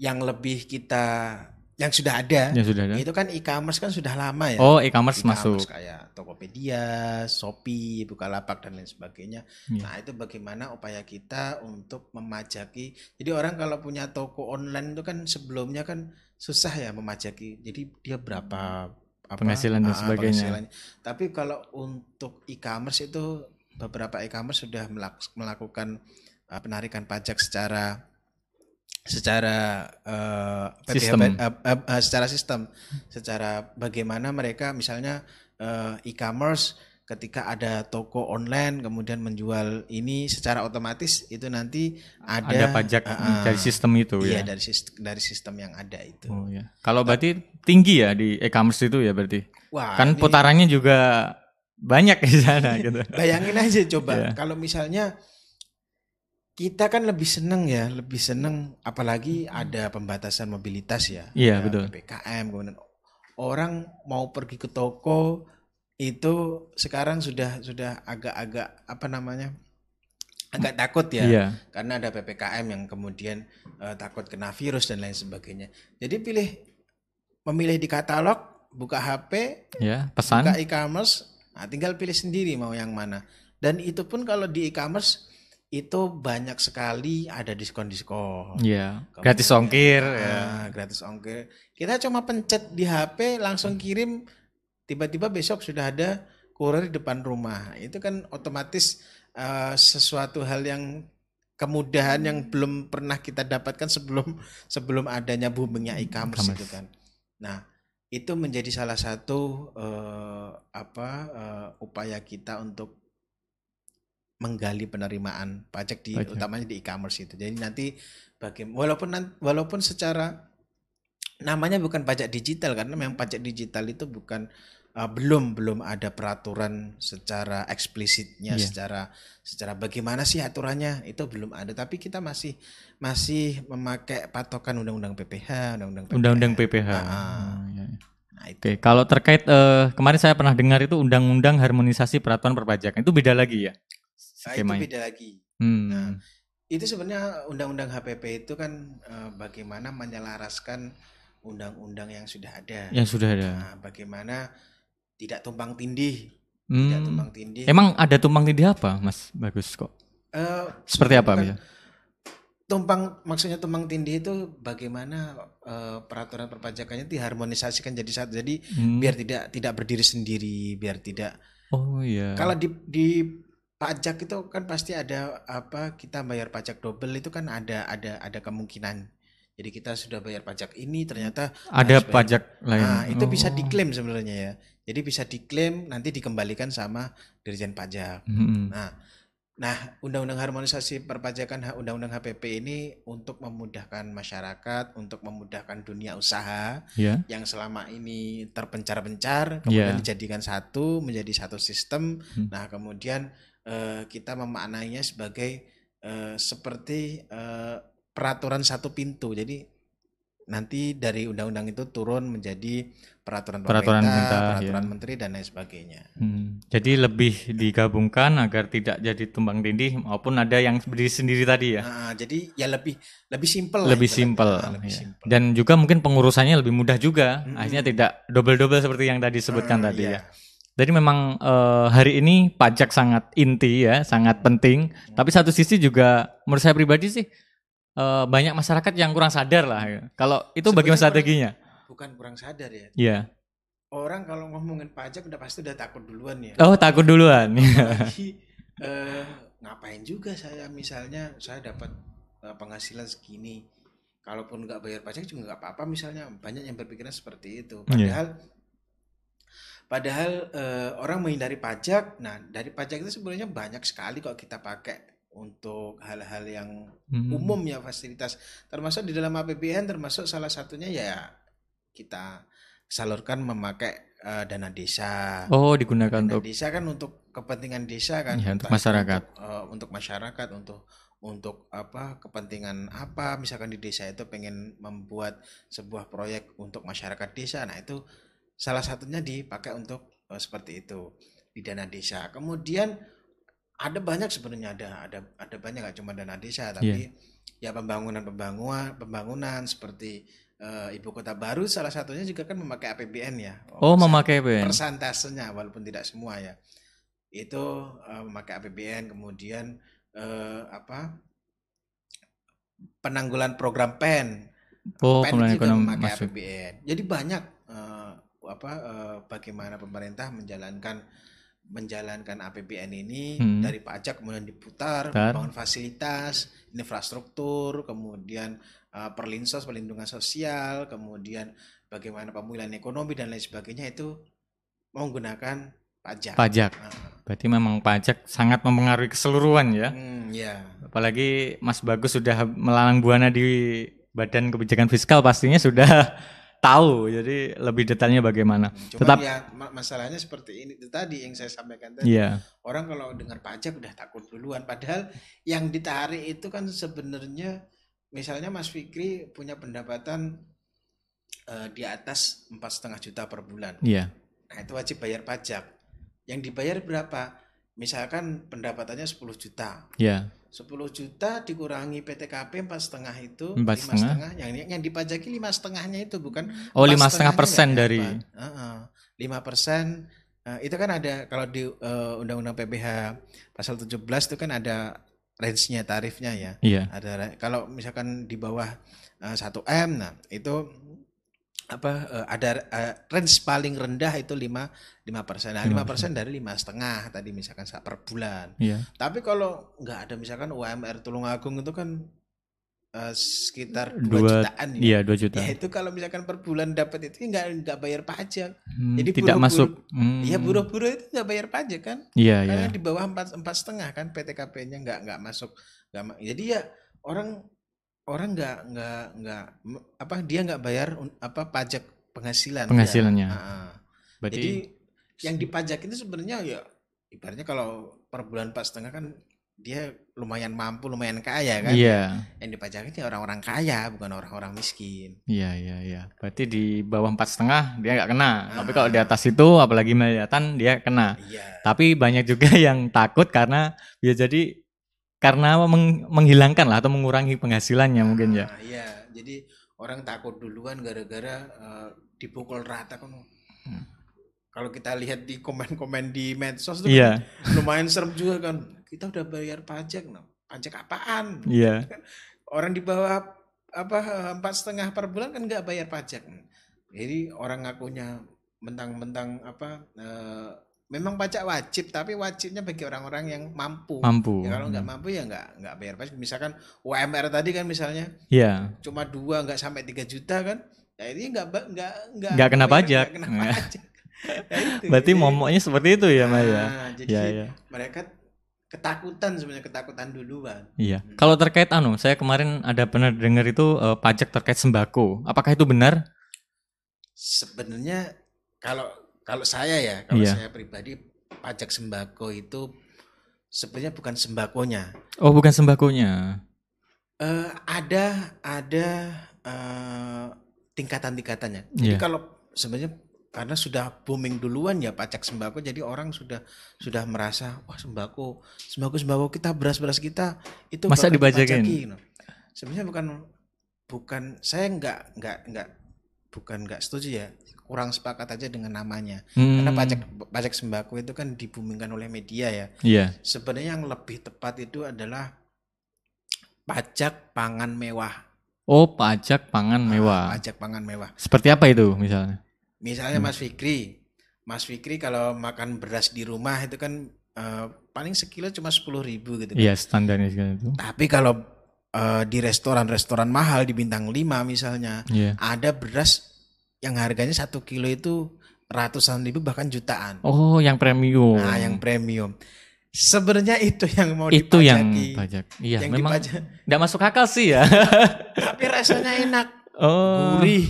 yang lebih kita yang sudah ada yang sudah ada. itu kan e-commerce kan sudah lama ya Oh, e-commerce masuk. kayak Tokopedia, Shopee, Bukalapak dan lain sebagainya. Iya. Nah, itu bagaimana upaya kita untuk memajaki. Jadi orang kalau punya toko online itu kan sebelumnya kan susah ya memajaki. Jadi dia berapa apa Penghasilan dan ah, sebagainya. Tapi kalau untuk e-commerce itu beberapa e-commerce sudah melak- melakukan uh, penarikan pajak secara secara eh, Sistem. Eh, eh, eh, secara sistem secara bagaimana mereka misalnya eh, e-commerce ketika ada toko online kemudian menjual ini secara otomatis itu nanti ada Ada pajak eh, dari sistem itu iya ya. dari sistem dari sistem yang ada itu Oh ya. Kalau berarti tinggi ya di e-commerce itu ya berarti. wah kan ini putarannya juga banyak di sana *laughs* gitu. bayangin aja coba Iya. kalau misalnya kita kan lebih seneng ya, lebih seneng apalagi ada pembatasan mobilitas ya. Iya, Ada betul. PPKM kemudian orang mau pergi ke toko itu sekarang sudah sudah agak-agak apa namanya? agak takut ya Iya. karena ada PPKM yang kemudian eh, takut kena virus dan lain sebagainya. Jadi pilih memilih di katalog, buka HP, Ya, pesan. buka e-commerce, nah, tinggal pilih sendiri mau yang mana. Dan itu pun kalau di e-commerce itu banyak sekali ada diskon-diskon. Iya. Kemudian, Gratis ongkir ah, ya. gratis ongkir. Kita cuma pencet di HP langsung kirim tiba-tiba besok sudah ada kurir di depan rumah. Itu kan otomatis eh, sesuatu hal yang kemudahan yang belum pernah kita dapatkan sebelum sebelum adanya boomingnya e-commerce E-commerce. itu kan. Nah, itu menjadi salah satu eh, apa eh, upaya kita untuk menggali penerimaan pajak di Pajak. utamanya di e-commerce itu. Jadi nanti bagi walaupun walaupun secara namanya bukan pajak digital karena memang pajak digital itu bukan uh, belum belum ada peraturan secara eksplisitnya Iya. secara secara bagaimana sih aturannya itu belum ada tapi kita masih masih memakai patokan undang-undang PPH, undang-undang PPH. Undang-undang PPH. Ah, Oh, iya. Nah, itu Oke, kalau terkait eh, kemarin saya pernah dengar itu undang-undang harmonisasi peraturan perpajakan itu beda lagi ya Nah, itu beda lagi. Hmm. Nah, itu sebenarnya undang-undang HPP itu kan eh, bagaimana menyelaraskan undang-undang yang sudah ada. Yang sudah ada. Nah, bagaimana tidak tumpang tindih, tidak Hmm. tumpang tindih. Emang ada tumpang tindih apa, Mas? Bagus kok. Eh, Seperti apa bisa? Tumpang maksudnya tumpang tindih itu bagaimana eh, peraturan perpajakannya diharmonisasikan jadi satu. Jadi Hmm. biar tidak tidak berdiri sendiri, biar tidak Oh iya. Kalau di di pajak itu kan pasti ada apa kita bayar pajak double itu kan ada ada ada kemungkinan. Jadi kita sudah bayar pajak ini ternyata ada bayar- pajak lain. Nah, itu bisa Oh. diklaim sebenarnya ya. Jadi bisa diklaim nanti dikembalikan sama Dirjen Pajak. Hmm. Nah, nah undang-undang harmonisasi perpajakan undang-undang HPP ini untuk memudahkan masyarakat, untuk memudahkan dunia usaha Ya. yang selama ini terpencar-pencar kemudian dijadikan satu menjadi satu sistem. Hmm. Nah, kemudian eh, kita memaknainya sebagai eh, seperti eh, peraturan satu pintu. Jadi nanti dari undang-undang itu turun menjadi peraturan Peraturan pemerintah, pemerintah, peraturan ya. menteri dan lain sebagainya. Hmm. Jadi lebih digabungkan agar tidak jadi tumbang tindih maupun ada yang berdiri sendiri tadi ya. Nah, jadi ya lebih lebih simpel lebih simpel. Nah, lebih ya. Dan juga mungkin pengurusannya lebih mudah juga. Mm-mm. Akhirnya tidak double-double seperti yang tadi sebutkan Ah, tadi iya. ya. Jadi memang eh, hari ini pajak sangat inti ya, sangat penting. Tapi satu sisi juga menurut saya pribadi sih eh, banyak masyarakat yang kurang sadar lah. ya. Kalau itu bagaimana Sebenarnya strateginya? Bukan kurang sadar ya. Iya. Orang kalau ngomongin pajak udah pasti udah takut duluan ya. Oh takut duluan. Apalagi *laughs* eh, ngapain juga saya misalnya saya dapat penghasilan segini. Kalaupun nggak bayar pajak juga nggak apa-apa misalnya banyak yang berpikiran seperti itu. Iya. Padahal padahal eh, orang menghindari pajak. Nah dari pajak itu sebenarnya banyak sekali kok kita pakai untuk hal-hal yang Hmm. umum ya fasilitas termasuk di dalam APBN termasuk salah satunya ya kita salurkan memakai eh, dana desa. Oh digunakan Dana untuk desa kan untuk kepentingan desa kan Ya, untuk masyarakat. untuk, eh, untuk masyarakat untuk untuk apa kepentingan apa misalkan di desa itu pengen membuat sebuah proyek untuk masyarakat desa nah itu salah satunya dipakai untuk eh, seperti itu di dana desa. Kemudian ada banyak sebenarnya ada ada ada banyak nggak cuma dana desa tapi ya pembangunan pembangunan pembangunan seperti eh, ibu kota baru salah satunya juga kan memakai APBN ya. Oh Persen- memakai PN. persentasenya walaupun tidak semua ya. Itu eh, memakai APBN kemudian eh, apa penanggulan program PEN Oh PEN juga memakai masuk. APBN jadi banyak apa eh, bagaimana pemerintah menjalankan menjalankan APBN ini Hmm. dari pajak kemudian diputar Putar. membangun fasilitas infrastruktur kemudian eh, perlinsos perlindungan sosial kemudian bagaimana pemulihan ekonomi dan lain sebagainya itu menggunakan pajak. Pajak. Nah, Berarti memang pajak sangat mempengaruhi keseluruhan ya. hmm, ya. Apalagi Mas Bagus sudah melalang buana di Badan Kebijakan Fiskal pastinya sudah tahu, jadi lebih detailnya bagaimana. Cuma Tetap, ya ma- masalahnya seperti ini itu tadi yang saya sampaikan tadi. iya, Orang kalau dengar pajak udah takut duluan. Padahal yang ditarik itu kan sebenarnya misalnya Mas Fikri punya pendapatan eh, di atas empat setengah juta per bulan. iya, Nah itu wajib bayar pajak. Yang dibayar berapa? Misalkan pendapatannya 10 juta. iya, 10 juta dikurangi PTKP empat setengah itu Empat lima setengah. yang yang dipajaki lima setengahnya itu bukan? Oh, lima setengah persen nggak dari lima persen. Eh, itu kan ada kalau di eh, undang-undang PPh pasal 17 itu kan ada range-nya tarifnya ya. Iya, ada kalau misalkan di bawah eh, 1 m nah itu apa eh, ada eh, range paling rendah itu 5 5 persen nah 5 persen dari lima setengah tadi misalkan sa- per bulan iya, tapi kalau nggak ada misalkan UMR Tulungagung itu kan eh, sekitar 2 dua, jutaan ya. iya dua juta. Ya itu kalau misalkan per bulan dapat itu nggak nggak bayar pajak. Hmm, jadi tidak buruh-buruh- masuk. Hmm, Iya buruh-buruh itu nggak bayar pajak kan? Iya, iya, Karena di bawah empat empat setengah kan PTKP-nya nggak nggak masuk. Nggak ma- jadi ya orang orang nggak nggak nggak apa dia nggak bayar apa pajak penghasilan. Penghasilannya. Ah, ah. berarti Jadi yang dipajak itu sebenarnya ya ibaratnya kalau per bulan empat setengah kan dia lumayan mampu, lumayan kaya kan. iya, Yang dipajakin ya orang-orang kaya, bukan orang-orang miskin. iya, iya, iya. Berarti di bawah empat setengah dia nggak kena. Tapi Ah. kalau di atas itu, apalagi miliatan dia kena. Iya. Tapi banyak juga *laughs* yang takut karena bisa jadi karena meng- menghilangkan lah atau mengurangi penghasilannya mungkin ya. Ah, Iya, jadi orang takut duluan gara-gara eh, dipukul rata kan. Hmm. Kalau kita lihat di komen-komen di medsos tuh Iya, kan lumayan serem juga kan. Kita udah bayar pajak, nah. pajak apaan? iya, Orang di bawah apa empat setengah per bulan kan nggak bayar pajak. Jadi orang ngakunya mentang-mentang apa? eh, memang pajak wajib, tapi wajibnya bagi orang-orang yang mampu. mampu. Ya, kalau nggak mampu ya nggak nggak bayar pajak. Misalkan UMR tadi kan misalnya Iya, cuma dua nggak sampai tiga juta kan ya ini nggak nggak nggak Nggak kena pajak. kena Nggak. pajak. Ya *laughs* itu. berarti Jadi, momoknya seperti itu ya, ya. nah, jadi Iya, iya. mereka ketakutan sebenarnya ketakutan duluan Iya. Kalau terkait anu, saya kemarin ada pernah dengar itu eh, pajak terkait sembako. Apakah itu benar? sebenarnya kalau kalau saya ya kalau Iya. saya pribadi pajak sembako itu sebenarnya bukan sembakonya Oh, bukan sembakonya. Eh, ada ada eh, tingkatan-tingkatannya. Jadi Iya. kalau sebenarnya karena sudah booming duluan ya pajak sembako, jadi orang sudah sudah merasa wah sembako sembako sembako kita beras beras kita itu Masa dibajakin? dipajaki, no. Sebenarnya bukan bukan saya nggak nggak nggak bukan nggak setuju ya kurang sepakat aja dengan namanya karena Hmm, pajak pajak sembako itu kan dibumingkan oleh media ya Iya. sebenarnya yang lebih tepat itu adalah pajak pangan mewah. Oh, pajak pangan Ah, mewah. Pajak pangan mewah. Seperti apa itu misalnya? Misalnya Mas Fikri, Mas Fikri kalau makan beras di rumah itu kan eh, paling sekilo cuma sepuluh ribu gitu. kan. Iya, standarnya segitu itu. Tapi kalau eh, di restoran-restoran mahal di bintang 5 misalnya Iya. ada beras yang harganya satu kilo itu ratusan ribu bahkan jutaan. Oh, yang premium. Nah, yang premium. Sebenarnya itu yang mau itu yang pajak. Iya, Yang memang nggak masuk akal sih ya. *laughs* Tapi rasanya enak. oh. gurih.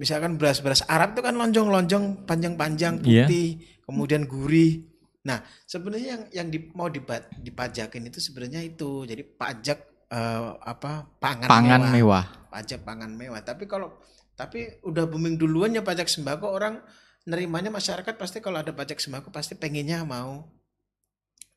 Misalkan beras-beras Arab itu kan lonjong-lonjong, panjang-panjang, Iya. putih, kemudian gurih. Nah, sebenarnya yang yang di- mau dipajakin itu sebenarnya itu. Jadi pajak eh, apa? Pangan, Pangan mewah. mewah. Pajak pangan mewah. Tapi kalau tapi udah booming duluan ya pajak sembako orang nerimanya masyarakat pasti kalau ada pajak sembako pasti pengennya mau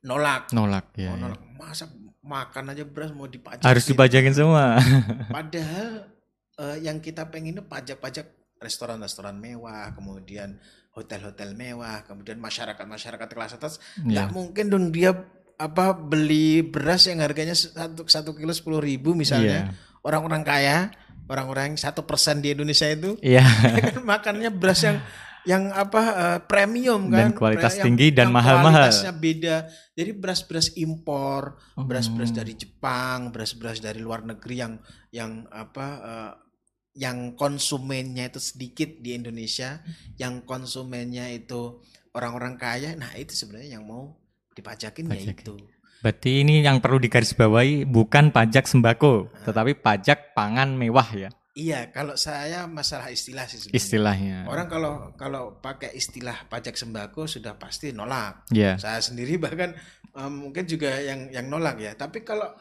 nolak. Nolak ya. Mau ya. nolak. Masa makan aja beras mau dipajak. Harus dipajakin semua. *laughs* Padahal eh, yang kita pengen itu pajak-pajak restoran-restoran mewah, kemudian hotel-hotel mewah, kemudian masyarakat-masyarakat kelas atas. Iya. Nggak mungkin dong dia apa beli beras yang harganya satu satu kilo sepuluh ribu misalnya. Iya. Orang-orang kaya, orang-orang satu persen di Indonesia itu Iya. kan *laughs* makannya beras yang yang apa eh, premium Dan kan kualitas Yang- tinggi dan mahal-mahal. kualitasnya beda jadi beras-beras impor Oh. beras-beras dari Jepang, beras-beras dari luar negeri yang yang apa eh, yang konsumennya itu sedikit di Indonesia, yang konsumennya itu orang-orang kaya. Nah, itu sebenarnya yang mau dipajakin ya Pajakin. itu. Berarti ini yang perlu digarisbawahi bukan pajak sembako, tetapi pajak pangan mewah ya. Iya, kalau saya masalah istilah sih sebenarnya. istilahnya. Orang kalau kalau pakai istilah pajak sembako sudah pasti nolak. Ya, Saya sendiri bahkan eh, mungkin juga yang yang nolak ya. Tapi kalau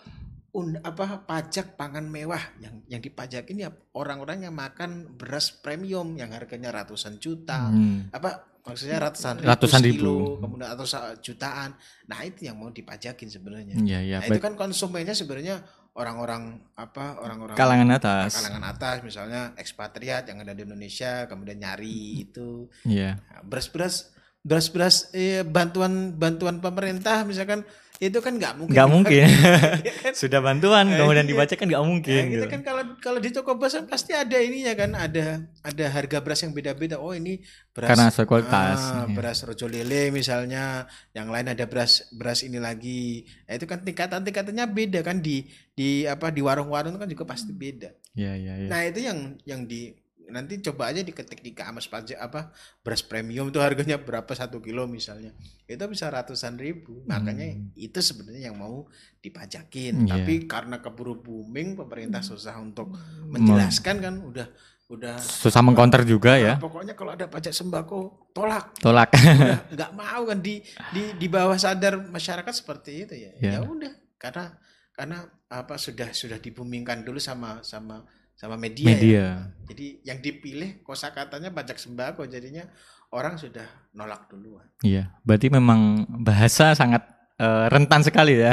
un, apa pajak pangan mewah yang yang dipajakin ya orang-orang yang makan beras premium yang harganya ratusan juta. hmm, Apa maksudnya ratusan ribu, Ratusan ribu. kemudian atau jutaan. Nah, itu yang mau dipajakin sebenarnya. ya, ya. Nah, itu kan konsumennya sebenarnya orang-orang apa orang-orang Kalangan atas. kalangan atas misalnya ekspatriat yang ada di Indonesia kemudian nyari itu Iya. Nah, beras-beras beras-beras eh, bantuan bantuan pemerintah misalkan itu kan nggak mungkin Nggak mungkin. *laughs* Iya *laughs* kan? Sudah bantuan, Eh, kemudian iya. dibaca kan nggak mungkin. Ya, kita gitu. kan kalau kalau di toko beras kan pasti ada ininya kan ada ada harga beras yang beda-beda oh ini beras Karena sesuai kualitas. ah, Iya. beras rojo lele misalnya yang lain ada beras beras ini lagi Nah, itu kan tingkatan tingkatannya beda kan di di apa di warung-warung kan juga pasti beda Iya, iya, iya. Nah itu yang yang di nanti coba aja diketik di kamus pajak apa beras premium itu harganya berapa satu kilo misalnya itu bisa ratusan ribu makanya itu sebenarnya yang mau dipajakin Hmm. Iya. tapi karena keburu booming pemerintah susah untuk Hmm. menjelaskan kan udah udah Susah mengcounter juga ya. "Ah, pokoknya kalau ada pajak sembako tolak Tolak. *laughs* nggak mau kan di di di bawah sadar masyarakat seperti itu ya Ya. ya udah karena karena apa sudah sudah dibumingkan dulu sama sama sama media, ya. Media. jadi yang dipilih kosakatanya pajak sembako jadinya orang sudah nolak duluan Iya, berarti memang bahasa sangat eh, rentan sekali ya.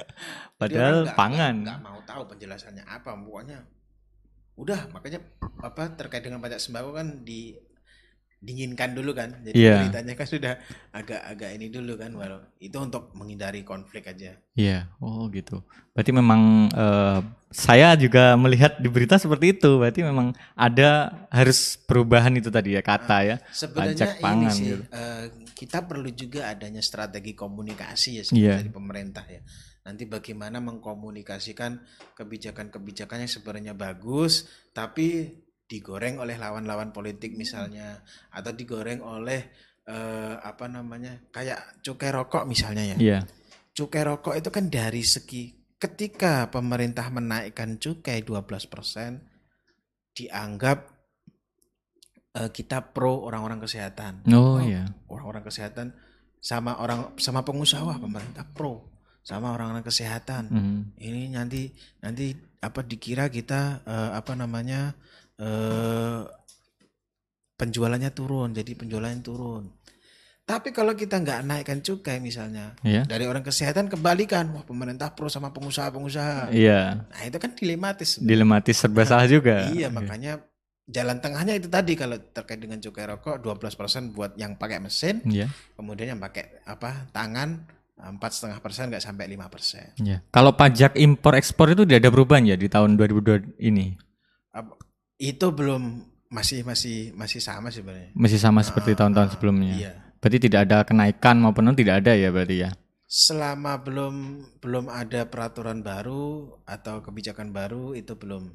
*laughs* Padahal nggak- pangan. nggak nggak mau tahu penjelasannya apa pokoknya udah makanya apa terkait dengan pajak sembako kan di dinginkan dulu kan jadi Iya. beritanya kan sudah agak-agak ini dulu kan walau itu untuk menghindari konflik aja Iya, oh gitu. Berarti memang eh, saya juga melihat di berita seperti itu. Berarti memang ada harus perubahan itu tadi ya kata ya. Sebenarnya Pajak ini pangan sih gitu. eh, kita perlu juga adanya strategi komunikasi ya Iya. sebenarnya dari pemerintah ya. Nanti bagaimana mengkomunikasikan kebijakan-kebijakan yang sebenarnya bagus tapi digoreng oleh lawan-lawan politik misalnya atau digoreng oleh eh, apa namanya kayak cukai rokok misalnya ya. Iya, Cukai rokok itu kan dari segi ketika pemerintah menaikkan cukai 12% dianggap eh, kita pro orang-orang kesehatan. Oh iya, orang-orang kesehatan sama orang sama pengusaha pemerintah pro sama orang-orang kesehatan. Mhm. ini nanti nanti apa dikira kita eh, apa namanya eh, penjualannya turun jadi penjualannya turun tapi kalau kita nggak naikkan cukai misalnya iya, dari orang kesehatan kebalikan wah pemerintah pro sama pengusaha-pengusaha iya. nah itu kan dilematis Dilematis serba salah juga. iya makanya jalan tengahnya itu tadi kalau terkait dengan cukai rokok 12% buat yang pakai mesin Iya, kemudian yang pakai apa tangan empat setengah persen nggak sampai lima persen iya. Kalau pajak impor ekspor itu tidak ada perubahan ya di tahun 2022 ini. Itu belum masih masih masih sama sebenarnya Masih sama seperti tahun-tahun sebelumnya. iya Berarti tidak ada kenaikan maupun tidak ada ya berarti ya. selama belum belum ada peraturan baru atau kebijakan baru itu belum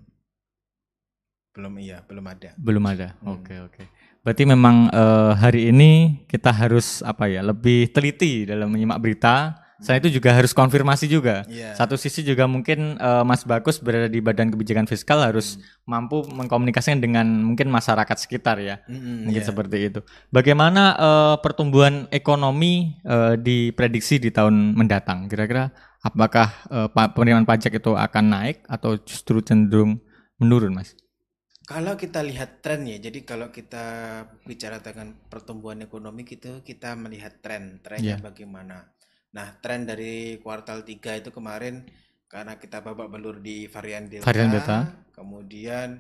belum iya belum ada Belum ada. Hmm. Oke, oke. Berarti memang eh, hari ini kita harus apa ya, lebih teliti dalam menyimak berita. Selain itu juga harus konfirmasi juga. Iya. Satu sisi juga mungkin eh, Mas Bagus berada di Badan Kebijakan Fiskal harus mampu mengkomunikasikan dengan mungkin masyarakat sekitar ya. Mm-mm, Mungkin iya. seperti itu. Bagaimana eh, pertumbuhan ekonomi eh, diprediksi di tahun mendatang? Kira-kira apakah pa- penerimaan pajak itu akan naik atau justru cenderung menurun, Mas? Kalau kita lihat tren ya, jadi kalau kita bicara dengan pertumbuhan ekonomi gitu, kita melihat tren, trennya Iya. bagaimana. Nah, tren dari kuartal 3 itu kemarin karena kita babak belur di varian Delta, Varian Delta. kemudian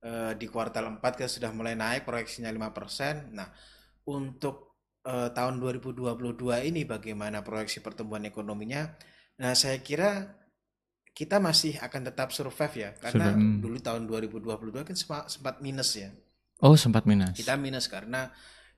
eh, di kuartal 4 kita sudah mulai naik proyeksinya 5%. Nah, untuk eh, tahun 2022 ini bagaimana proyeksi pertumbuhan ekonominya? Nah, saya kira kita masih akan tetap survive ya, karena Sudah, hmm. dulu tahun 2022 kan sempat minus ya. Oh, sempat minus. Kita minus karena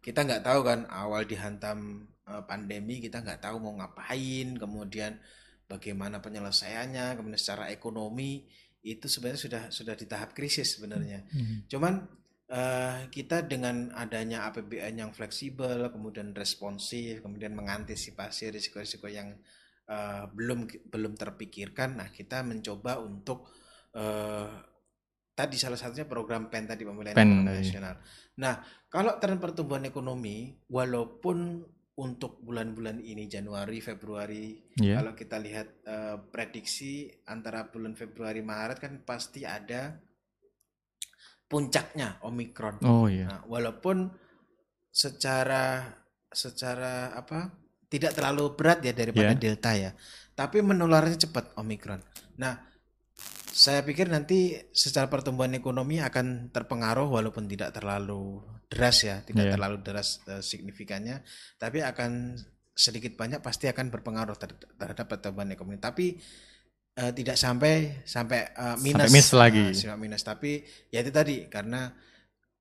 kita nggak tahu kan awal dihantam eh, pandemi kita nggak tahu mau ngapain, kemudian bagaimana penyelesaiannya, kemudian secara ekonomi itu sebenarnya sudah sudah di tahap krisis sebenarnya. Mhm. Cuman eh, kita dengan adanya APBN yang fleksibel, kemudian responsif, kemudian mengantisipasi risiko-risiko yang eh, belum belum terpikirkan, nah kita mencoba untuk eh, tadi salah satunya program PEN tadi pemulihan PEN ekonomi tadi. nasional. Nah, kalau tren pertumbuhan ekonomi walaupun untuk bulan-bulan ini Januari, Februari Iya. kalau kita lihat eh, prediksi antara bulan Februari Maret kan pasti ada puncaknya Omikron. Oh iya. Nah, walaupun secara secara apa tidak terlalu berat ya daripada Ya. Delta ya, tapi menularnya cepat Omikron. Nah, saya pikir nanti secara pertumbuhan ekonomi akan terpengaruh walaupun tidak terlalu deras ya, tidak Ya. terlalu deras eh, signifikannya, tapi akan sedikit banyak pasti akan berpengaruh ter- terhadap pertumbuhan ekonomi. Tapi eh, tidak sampai sampai eh, minus, minus lagi. Nah, sampai minus. Tapi ya itu tadi karena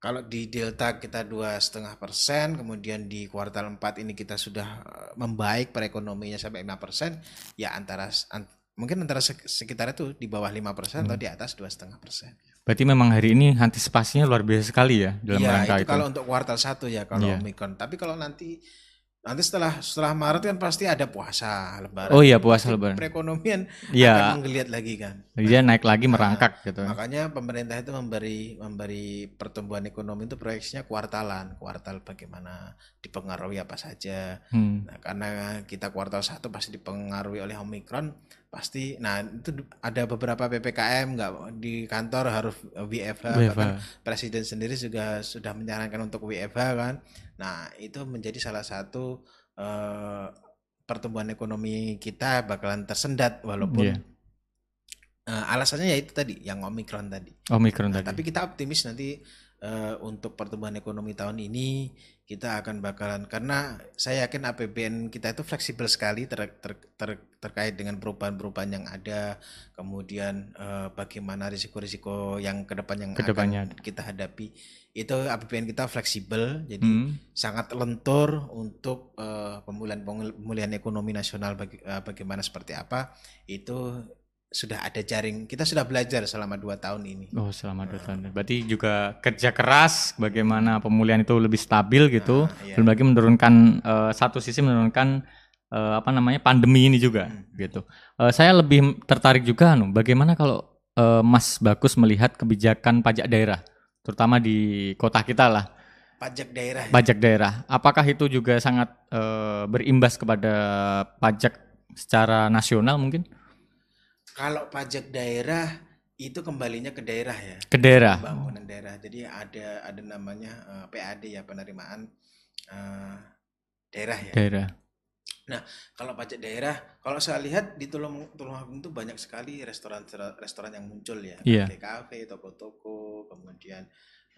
kalau di Delta kita dua setengah persen, kemudian di kuartal 4 ini kita sudah membaik perekonomiannya sampai 5 persen, ya antara an- mungkin antara sek- sekitar itu di bawah 5 persen Hmm. atau di atas dua setengah persen. Berarti memang hari ini antisipasinya luar biasa sekali ya dalam Iya rangka itu itu. kalau untuk kuartal satu ya kalau Iya. Omikron. Tapi kalau nanti nanti setelah setelah Maret kan pasti ada puasa Lebaran. Oh iya puasa Pasti lebaran. Perekonomian akan Iya, menggeliat lagi kan. dia naik lagi Nah, merangkak gitu. Makanya pemerintah itu memberi memberi pertumbuhan ekonomi itu proyeksinya kuartalan, kuartal bagaimana dipengaruhi apa saja. Hmm. Nah, karena kita kuartal satu pasti dipengaruhi oleh Omikron, pasti nah itu ada beberapa PPKM nggak di kantor harus WFH, WFH. bahkan presiden sendiri juga sudah menyarankan untuk WFH kan. Nah, itu menjadi salah satu eh, pertumbuhan ekonomi kita bakalan tersendat walaupun Iya. eh, alasannya ya itu tadi yang Omikron tadi. Omikron Nah, tadi. tapi kita optimis nanti eh, untuk pertumbuhan ekonomi tahun ini kita akan bakalan karena saya yakin APBN kita itu fleksibel sekali ter- ter- ter- terkait dengan perubahan-perubahan yang ada, kemudian eh, bagaimana risiko-risiko yang ke depan yang Ke depannya. akan kita hadapi. Itu APBN kita fleksibel, jadi Hmm. sangat lentur untuk eh, pemulihan pemulihan ekonomi nasional baga- eh, bagaimana seperti apa itu sudah ada jaring kita sudah belajar selama dua tahun ini Oh selama dua tahun. Berarti juga kerja keras bagaimana pemulihan itu lebih stabil gitu. Nah, iya. Belum lagi menurunkan eh, satu sisi menurunkan eh, apa namanya pandemi ini juga Hmm. gitu. Eh, saya lebih tertarik juga anu bagaimana kalau eh, Mas Bagus melihat kebijakan pajak daerah terutama di kota kita lah pajak daerah ya. pajak daerah. Apakah itu juga sangat eh, berimbas kepada pajak secara nasional mungkin kalau pajak daerah itu kembalinya ke daerah ya ke daerah? pembangunan daerah jadi ada ada namanya eh, PAD ya penerimaan eh, daerah ya Daerah. kalau pajak daerah kalau saya lihat di Tulung Tulungagung itu banyak sekali restoran restoran yang muncul ya Iya. kafe kafe toko-toko kemudian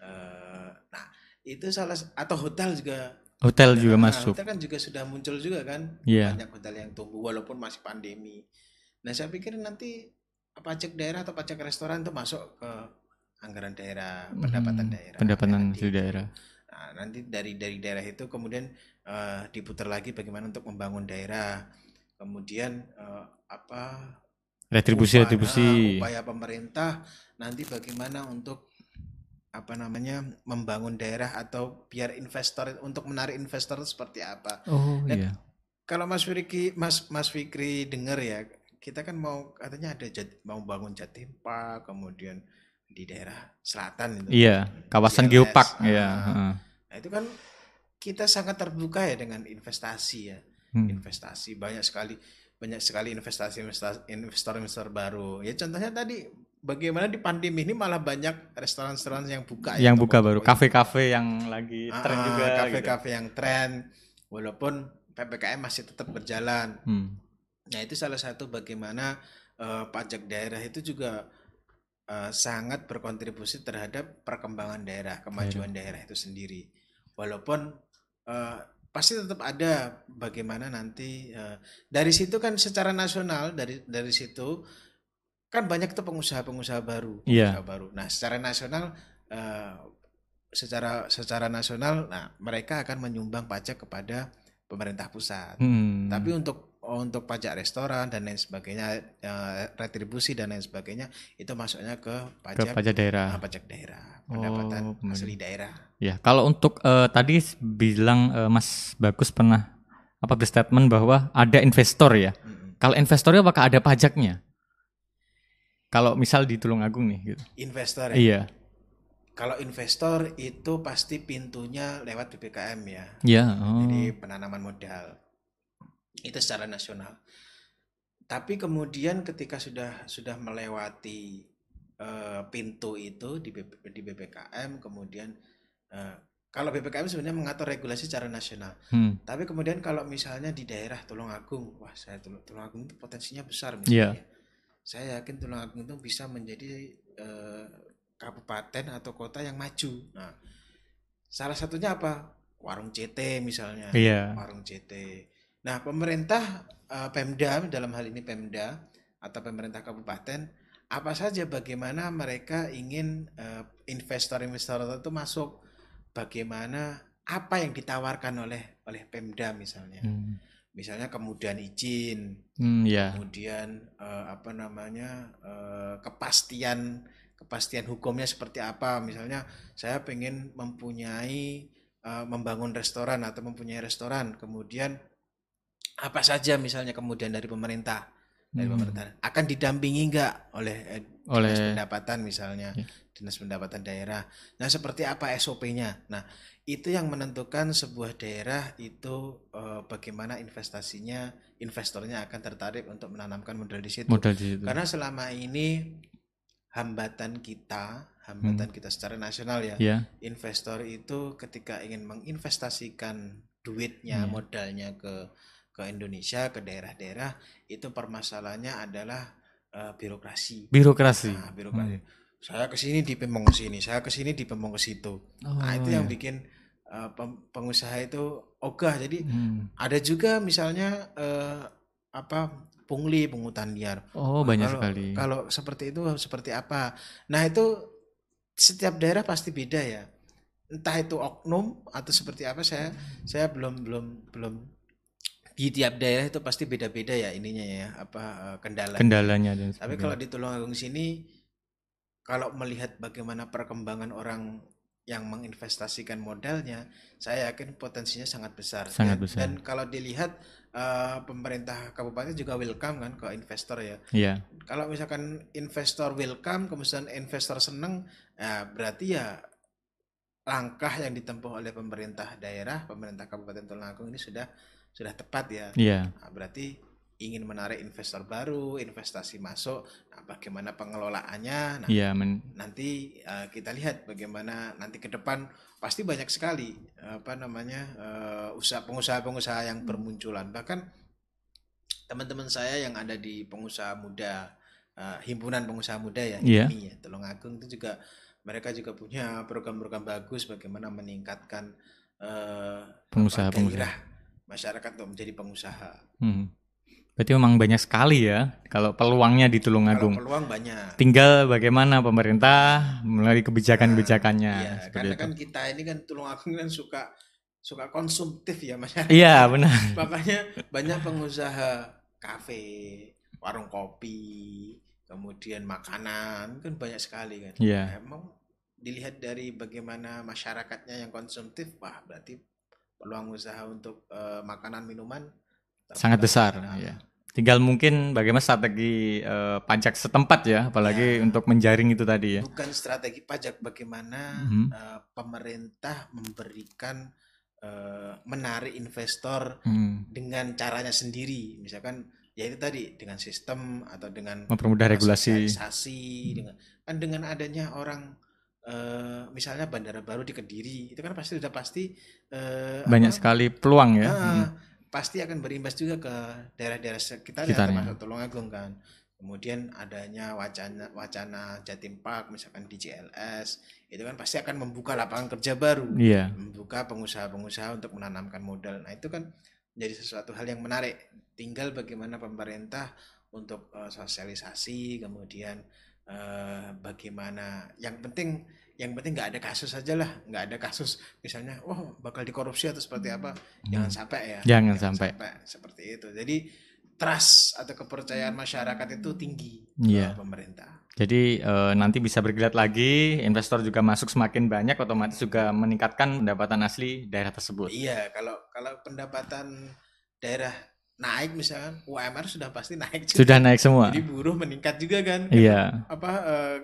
eh, nah itu salah atau hotel juga Hotel juga Nah, masuk. hotel kan juga sudah muncul juga kan Iya. banyak hotel yang tumbuh walaupun masih pandemi nah saya pikir nanti pajak daerah atau pajak restoran itu masuk ke anggaran daerah pendapatan Hmm, daerah Pendapatan Nanti- di daerah. Nah, nanti dari dari daerah itu kemudian eh, diputar lagi bagaimana untuk membangun daerah. Kemudian eh, apa Retribusi upaya- retribusi. upaya pemerintah nanti bagaimana untuk apa namanya membangun daerah atau biar investor untuk menarik investor itu seperti apa. Oh Dan- iya. Kalau Mas Fikri Mas Mas Fikri dengar ya, kita kan mau katanya ada jat- mau bangun Jatim Park, kemudian di daerah selatan itu. Iya, kawasan CLS. geopark Ah, ya. Nah, itu kan kita sangat terbuka ya dengan investasi ya. Hmm. Investasi banyak sekali banyak sekali investasi investor-investor baru. Ya contohnya tadi bagaimana di pandemi ini malah banyak restoran-restoran yang buka ya, Yang buka baru, kafe-kafe yang lagi Ah, tren juga. gitu. kafe-kafe yang tren walaupun PPKM masih tetap berjalan. Hmm. Nah, itu salah satu bagaimana eh, pajak daerah itu juga eh, sangat berkontribusi terhadap perkembangan daerah, kemajuan daerah itu sendiri. Walaupun eh, pasti tetap ada bagaimana nanti eh, dari situ kan secara nasional dari dari situ kan banyak tuh pengusaha-pengusaha baru, Iya. pengusaha baru. Nah, secara nasional eh, secara secara nasional nah mereka akan menyumbang pajak kepada pemerintah pusat. Hmm. Tapi untuk untuk pajak restoran dan lain sebagainya, eh, retribusi dan lain sebagainya itu masuknya ke ke pajak pajak daerah. ah, pajak daerah, pendapatan Oh, asli daerah. Ya, kalau untuk eh, tadi bilang eh, Mas Bagus pernah apa berstatement bahwa ada investor ya. Mm-mm. Kalau investornya apakah ada pajaknya? Kalau misal di Tulungagung nih gitu. Investor ya. Iya. Kalau investor itu pasti pintunya lewat BPKM ya. Iya. Oh. Jadi penanaman modal. Itu secara nasional. Tapi kemudian ketika sudah sudah melewati uh, pintu itu di, BP, di BPKM, kemudian uh, kalau BPKM sebenarnya mengatur regulasi secara nasional. Hmm. Tapi kemudian kalau misalnya di daerah Tulungagung, wah saya Tulungagung itu potensinya besar misalnya. Yeah. Saya yakin Tulungagung itu bisa menjadi uh, kabupaten atau kota yang maju. Nah, salah satunya apa? Warung CT misalnya. Yeah. Warung CT. Nah, pemerintah uh, Pemda dalam hal ini Pemda atau pemerintah kabupaten apa saja bagaimana mereka ingin uh, investor-investor itu masuk bagaimana apa yang ditawarkan oleh oleh Pemda misalnya. Hmm. Misalnya kemudian izin, hmm, yeah. kemudian uh, apa namanya uh, kepastian kepastian hukumnya seperti apa. Misalnya saya ingin mempunyai uh, membangun restoran atau mempunyai restoran, kemudian apa saja misalnya kemudian dari pemerintah dari hmm. pemerintah akan didampingi enggak oleh eh, oleh dinas pendapatan misalnya ya. dinas pendapatan daerah nah seperti apa SOP-nya nah itu yang menentukan sebuah daerah itu eh, bagaimana investasinya investornya akan tertarik untuk menanamkan modal di situ modal di situ karena selama ini hambatan kita hambatan hmm. kita secara nasional ya ya investor itu ketika ingin menginvestasikan duitnya ya. modalnya ke ke Indonesia ke daerah-daerah itu permasalahannya adalah uh, birokrasi. Birokrasi. Nah, birokrasi. Hmm. Saya ke sini di pemong sini, saya ke sini di pemong ke situ. Oh, nah, itu iya. yang bikin uh, pengusaha itu ogah. Jadi hmm. ada juga misalnya uh, apa pungli pungutan liar. Oh, banyak kalau, sekali. Kalau seperti itu seperti apa? Nah, itu setiap daerah pasti beda ya. Entah itu oknum atau seperti apa saya saya belum belum belum di tiap daerah itu pasti beda-beda ya ininya ya apa eh, kendala kendalanya dan tapi kalau di Tulungagung sini kalau melihat bagaimana perkembangan orang yang menginvestasikan modalnya saya yakin potensinya sangat besar. Sangat dan, besar. dan kalau dilihat uh, pemerintah kabupaten juga welcome kan ke investor ya. Iya. Kalau misalkan investor welcome kemudian investor seneng ya berarti ya langkah yang ditempuh oleh pemerintah daerah pemerintah kabupaten Tulungagung ini sudah sudah tepat ya. Iya. Nah, berarti ingin menarik investor baru, investasi masuk. Nah, bagaimana pengelolaannya? Nah, iya, men nanti uh, kita lihat bagaimana nanti ke depan pasti banyak sekali apa namanya uh, usaha pengusaha-pengusaha yang bermunculan. Bahkan teman-teman saya yang ada di pengusaha muda, uh, himpunan pengusaha muda ya, yeah. ini ya, Tulungagung itu juga mereka juga punya program-program bagus bagaimana meningkatkan pengusaha-pengusaha masyarakat untuk menjadi pengusaha. Hmm. Berarti memang banyak sekali ya kalau peluangnya di Tulungagung. Kalau peluang banyak. Tinggal bagaimana pemerintah melalui kebijakan-kebijakannya. Nah, iya, karena itu. kan kita ini kan Tulungagung kan suka suka konsumtif ya masyarakat. Iya benar. *laughs* Makanya banyak pengusaha kafe, warung kopi, kemudian makanan kan banyak sekali kan. Iya. Nah, emang dilihat dari bagaimana masyarakatnya yang konsumtif, wah berarti peluang usaha untuk uh, makanan minuman sangat besar ya. Tinggal mungkin bagaimana strategi uh, pajak setempat ya, apalagi ya, untuk menjaring itu tadi ya. Bukan strategi pajak, bagaimana mm -hmm. uh, pemerintah memberikan uh, menarik investor mm. dengan caranya sendiri, misalkan ya itu tadi dengan sistem atau dengan mempermudah regulasi, dengan kan dengan adanya orang uh, misalnya bandara baru di Kediri itu kan pasti sudah pasti uh, banyak apa, sekali peluang ya. Uh, hmm. Pasti akan berimbas juga ke daerah-daerah sekitar ya, termasuk Tulungagung kan. Kemudian adanya wacana wacana Jatim Park misalkan di JLS itu kan pasti akan membuka lapangan kerja baru, yeah. membuka pengusaha-pengusaha untuk menanamkan modal. Nah itu kan menjadi sesuatu hal yang menarik. Tinggal bagaimana pemerintah untuk uh, sosialisasi, kemudian uh, bagaimana. Yang penting yang penting nggak ada kasus aja lah nggak ada kasus misalnya wah oh, bakal dikorupsi atau seperti apa hmm. jangan sampai ya jangan, jangan sampai. sampai seperti itu jadi trust atau kepercayaan masyarakat itu tinggi yeah. pemerintah jadi e, nanti bisa bergeliat lagi investor juga masuk semakin banyak otomatis juga meningkatkan pendapatan asli daerah tersebut iya kalau kalau pendapatan daerah naik misalkan UMR sudah pasti naik juga. Sudah naik semua. Jadi buruh meningkat juga kan. Iya. Apa eh,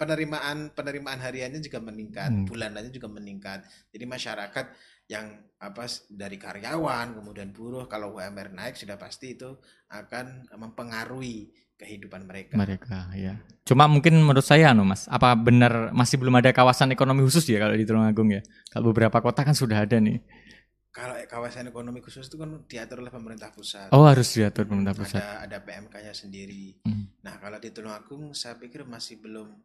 penerimaan penerimaan hariannya juga meningkat, Hmm. bulanannya juga meningkat. Jadi masyarakat yang apa dari karyawan kemudian buruh kalau UMR naik sudah pasti itu akan mempengaruhi kehidupan mereka. Mereka ya. Cuma mungkin menurut saya anu Mas, apa benar masih belum ada kawasan ekonomi khusus ya kalau di Tulungagung ya? Kalau beberapa kota kan sudah ada nih. Kalau kawasan ekonomi khusus itu kan diatur oleh pemerintah pusat. Oh, harus diatur pemerintah pusat. Ada ada PMK-nya sendiri. Hmm. Nah, kalau di Tulungagung saya pikir masih belum.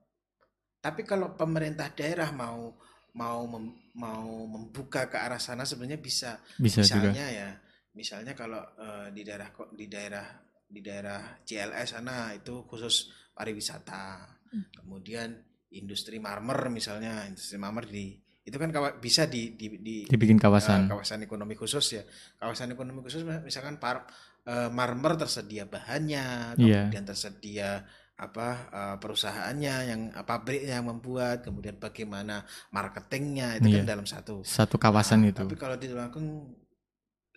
Tapi kalau pemerintah daerah mau mau mem- mau membuka ke arah sana sebenarnya bisa. Bisa juga. misalnya ya, misalnya kalau eh, di daerah kok di daerah di daerah CLS sana itu khusus pariwisata. Hmm. Kemudian industri marmer misalnya, industri marmer di itu kan bisa di di, di Dibikin kawasan. kawasan ekonomi khusus ya. Kawasan ekonomi khusus misalkan par, eh, marmer tersedia bahannya, Iya. kemudian tersedia apa eh, perusahaannya yang pabriknya yang membuat, kemudian bagaimana marketingnya itu kan Iya. dalam satu. Satu kawasan Nah, itu. Tapi kalau di Tulungagung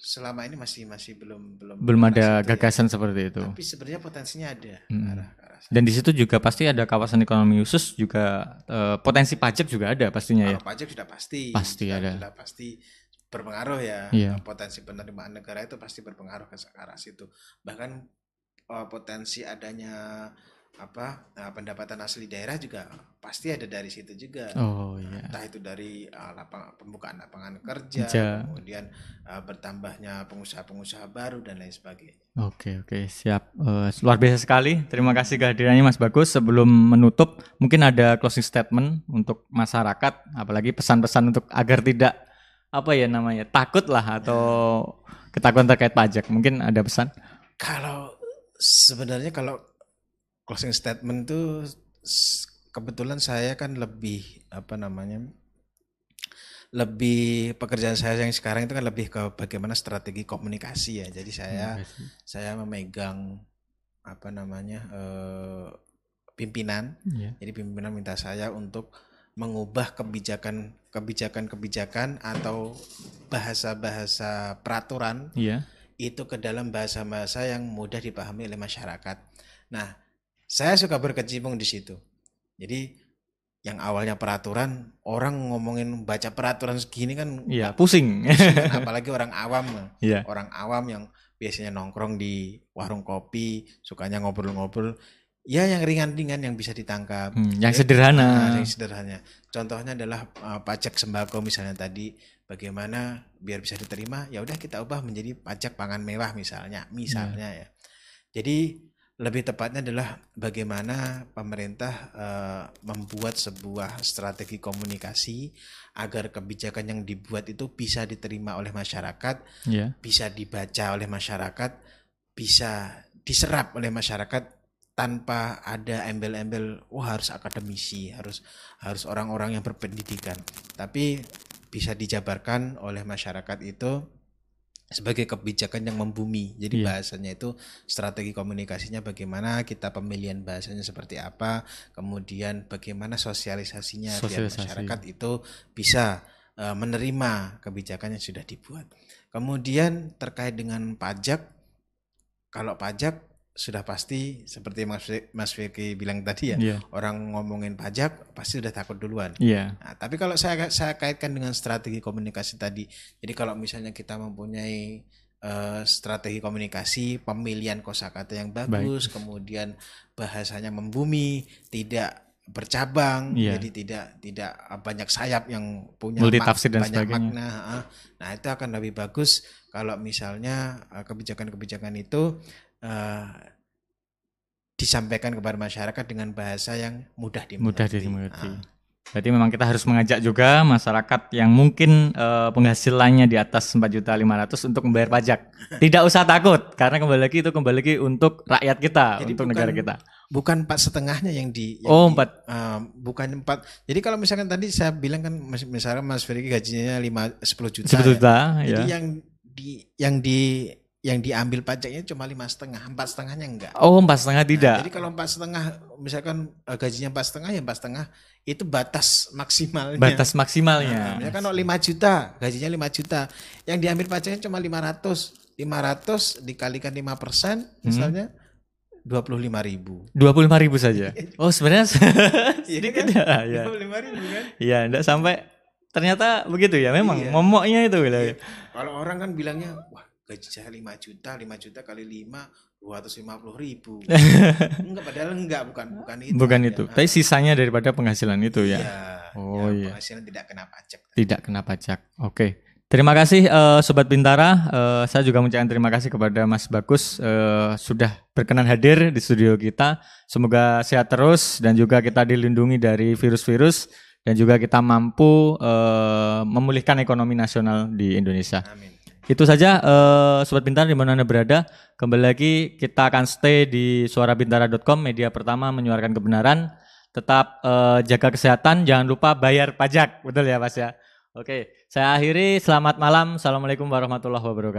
selama ini masih masih belum belum Belum ada situ ya. gagasan seperti itu. Tapi sebenarnya potensinya ada Hmm. arah, arah sana. Dan di situ juga pasti ada kawasan ekonomi khusus juga eh, potensi pajak juga ada pastinya ya. Kalau pajak sudah pasti, Pasti sudah, ada. sudah pasti berpengaruh ya. Iya. Potensi penerimaan negara itu pasti berpengaruh ke arah situ. Bahkan eh, potensi adanya apa eh, pendapatan asli daerah juga pasti ada dari situ juga. Oh iya. Entah itu dari eh, lapang, pembukaan lapangan kerja, Kerja. kemudian eh, bertambahnya pengusaha-pengusaha baru dan lain sebagainya. Oke oke siap Eh, luar biasa sekali terima kasih kehadirannya Mas Bagus sebelum menutup mungkin ada closing statement untuk masyarakat apalagi pesan-pesan untuk agar tidak apa ya namanya takut lah atau ketakutan terkait pajak mungkin ada pesan Kalau sebenarnya kalau closing statement itu s- kebetulan saya kan lebih apa namanya lebih pekerjaan saya yang sekarang itu kan lebih ke bagaimana strategi komunikasi ya. Jadi saya saya memegang apa namanya eh, pimpinan. Iya. Jadi pimpinan minta saya untuk mengubah kebijakan kebijakan-kebijakan atau bahasa-bahasa peraturan iya itu ke dalam bahasa-bahasa yang mudah dipahami oleh masyarakat. Nah, saya suka berkecimpung di situ. Jadi yang awalnya peraturan, orang ngomongin baca peraturan segini kan, iya *laughs* pusing kan apalagi orang awam, iya orang awam yang biasanya nongkrong di warung kopi, sukanya ngobrol-ngobrol, ya yang ringan-ringan yang bisa ditangkap. Hmm, yang Ya, sederhana Nah, yang sederhana. Contohnya adalah uh, pajak sembako misalnya tadi bagaimana biar bisa diterima ya udah kita ubah menjadi pajak pangan mewah misalnya, misalnya ya. Jadi lebih tepatnya adalah bagaimana pemerintah uh, membuat sebuah strategi komunikasi agar kebijakan yang dibuat itu bisa diterima oleh masyarakat, iya bisa dibaca oleh masyarakat, bisa diserap oleh masyarakat tanpa ada embel-embel wah harus akademisi, harus harus orang-orang yang berpendidikan. Tapi bisa dijabarkan oleh masyarakat itu sebagai kebijakan yang membumi. Jadi Iya. bahasanya itu strategi komunikasinya bagaimana, kita pemilihan bahasanya seperti apa, kemudian bagaimana sosialisasinya biar Sosialisasi. masyarakat itu bisa eh, menerima kebijakan yang sudah dibuat. Kemudian terkait dengan pajak, kalau pajak sudah pasti seperti Mas Mas Vicky bilang tadi ya, iya orang ngomongin pajak pasti sudah takut duluan. iya Nah, tapi kalau saya saya kaitkan dengan strategi komunikasi tadi, jadi kalau misalnya kita mempunyai eh, strategi komunikasi, pemilihan kosakata yang bagus, kemudian bahasanya membumi, tidak bercabang, Iya. jadi tidak tidak banyak sayap yang punya mak- banyak sebagainya. makna. heeh. Nah itu akan lebih bagus kalau misalnya eh, kebijakan-kebijakan itu eh, disampaikan kepada masyarakat dengan bahasa yang mudah dimengerti. mudah dimengerti. Ah. Berarti memang kita harus mengajak juga masyarakat yang mungkin eh, penghasilannya di atas 4.500 untuk membayar pajak. Tidak usah takut karena kembali lagi itu kembali lagi untuk rakyat kita, Jadi untuk bukan- negara kita. bukan empat setengahnya yang di yang Oh, di- empat. eh, bukan empat jadi kalau misalkan tadi saya bilang kan misalkan Mas Ferry gajinya lima sepuluh juta 10 ya. juta jadi ya. yang di yang di yang diambil pajaknya cuma lima setengah, empat setengahnya enggak. Oh, empat setengah tidak. Nah, jadi kalau empat setengah, misalkan eh, gajinya empat setengah ya empat setengah itu batas maksimalnya. Batas Nah, maksimalnya. misalkan kalau 5 juta, gajinya 5 juta, yang diambil pajaknya cuma 500, 500 dikalikan 5 persen, Hmm. misalnya 25 ribu. Dua puluh lima ribu saja. Oh, sebenarnya *laughs* sedikit kan? ya. Ya, 25 ribu kan? ya enggak sampai ternyata begitu ya. Memang Iya. momoknya itu. gitu. Kalau orang kan bilangnya, wah gaji saya 5 juta, 5 juta kali 5, 250 ribu. *laughs* enggak, padahal enggak, bukan bukan itu. Bukan itu. Tapi sisanya daripada penghasilan itu ya. Iya, Oh, yang iya. penghasilan tidak kena pajak. Tidak kena pajak. Oke. Terima kasih eh, Sobat Bintara. Eh, saya juga mengucapkan terima kasih kepada Mas Bagus eh, sudah berkenan hadir di studio kita. Semoga sehat terus dan juga kita dilindungi dari virus-virus dan juga kita mampu eh, memulihkan ekonomi nasional di Indonesia. Amin. Itu saja eh, Sobat Bintara di mana Anda berada. Kembali lagi kita akan stay di suarabintara.com media pertama menyuarakan kebenaran. Tetap eh, jaga kesehatan, jangan lupa bayar pajak. Betul ya Mas ya? Oke, saya akhiri. Selamat malam. Assalamualaikum warahmatullahi wabarakatuh.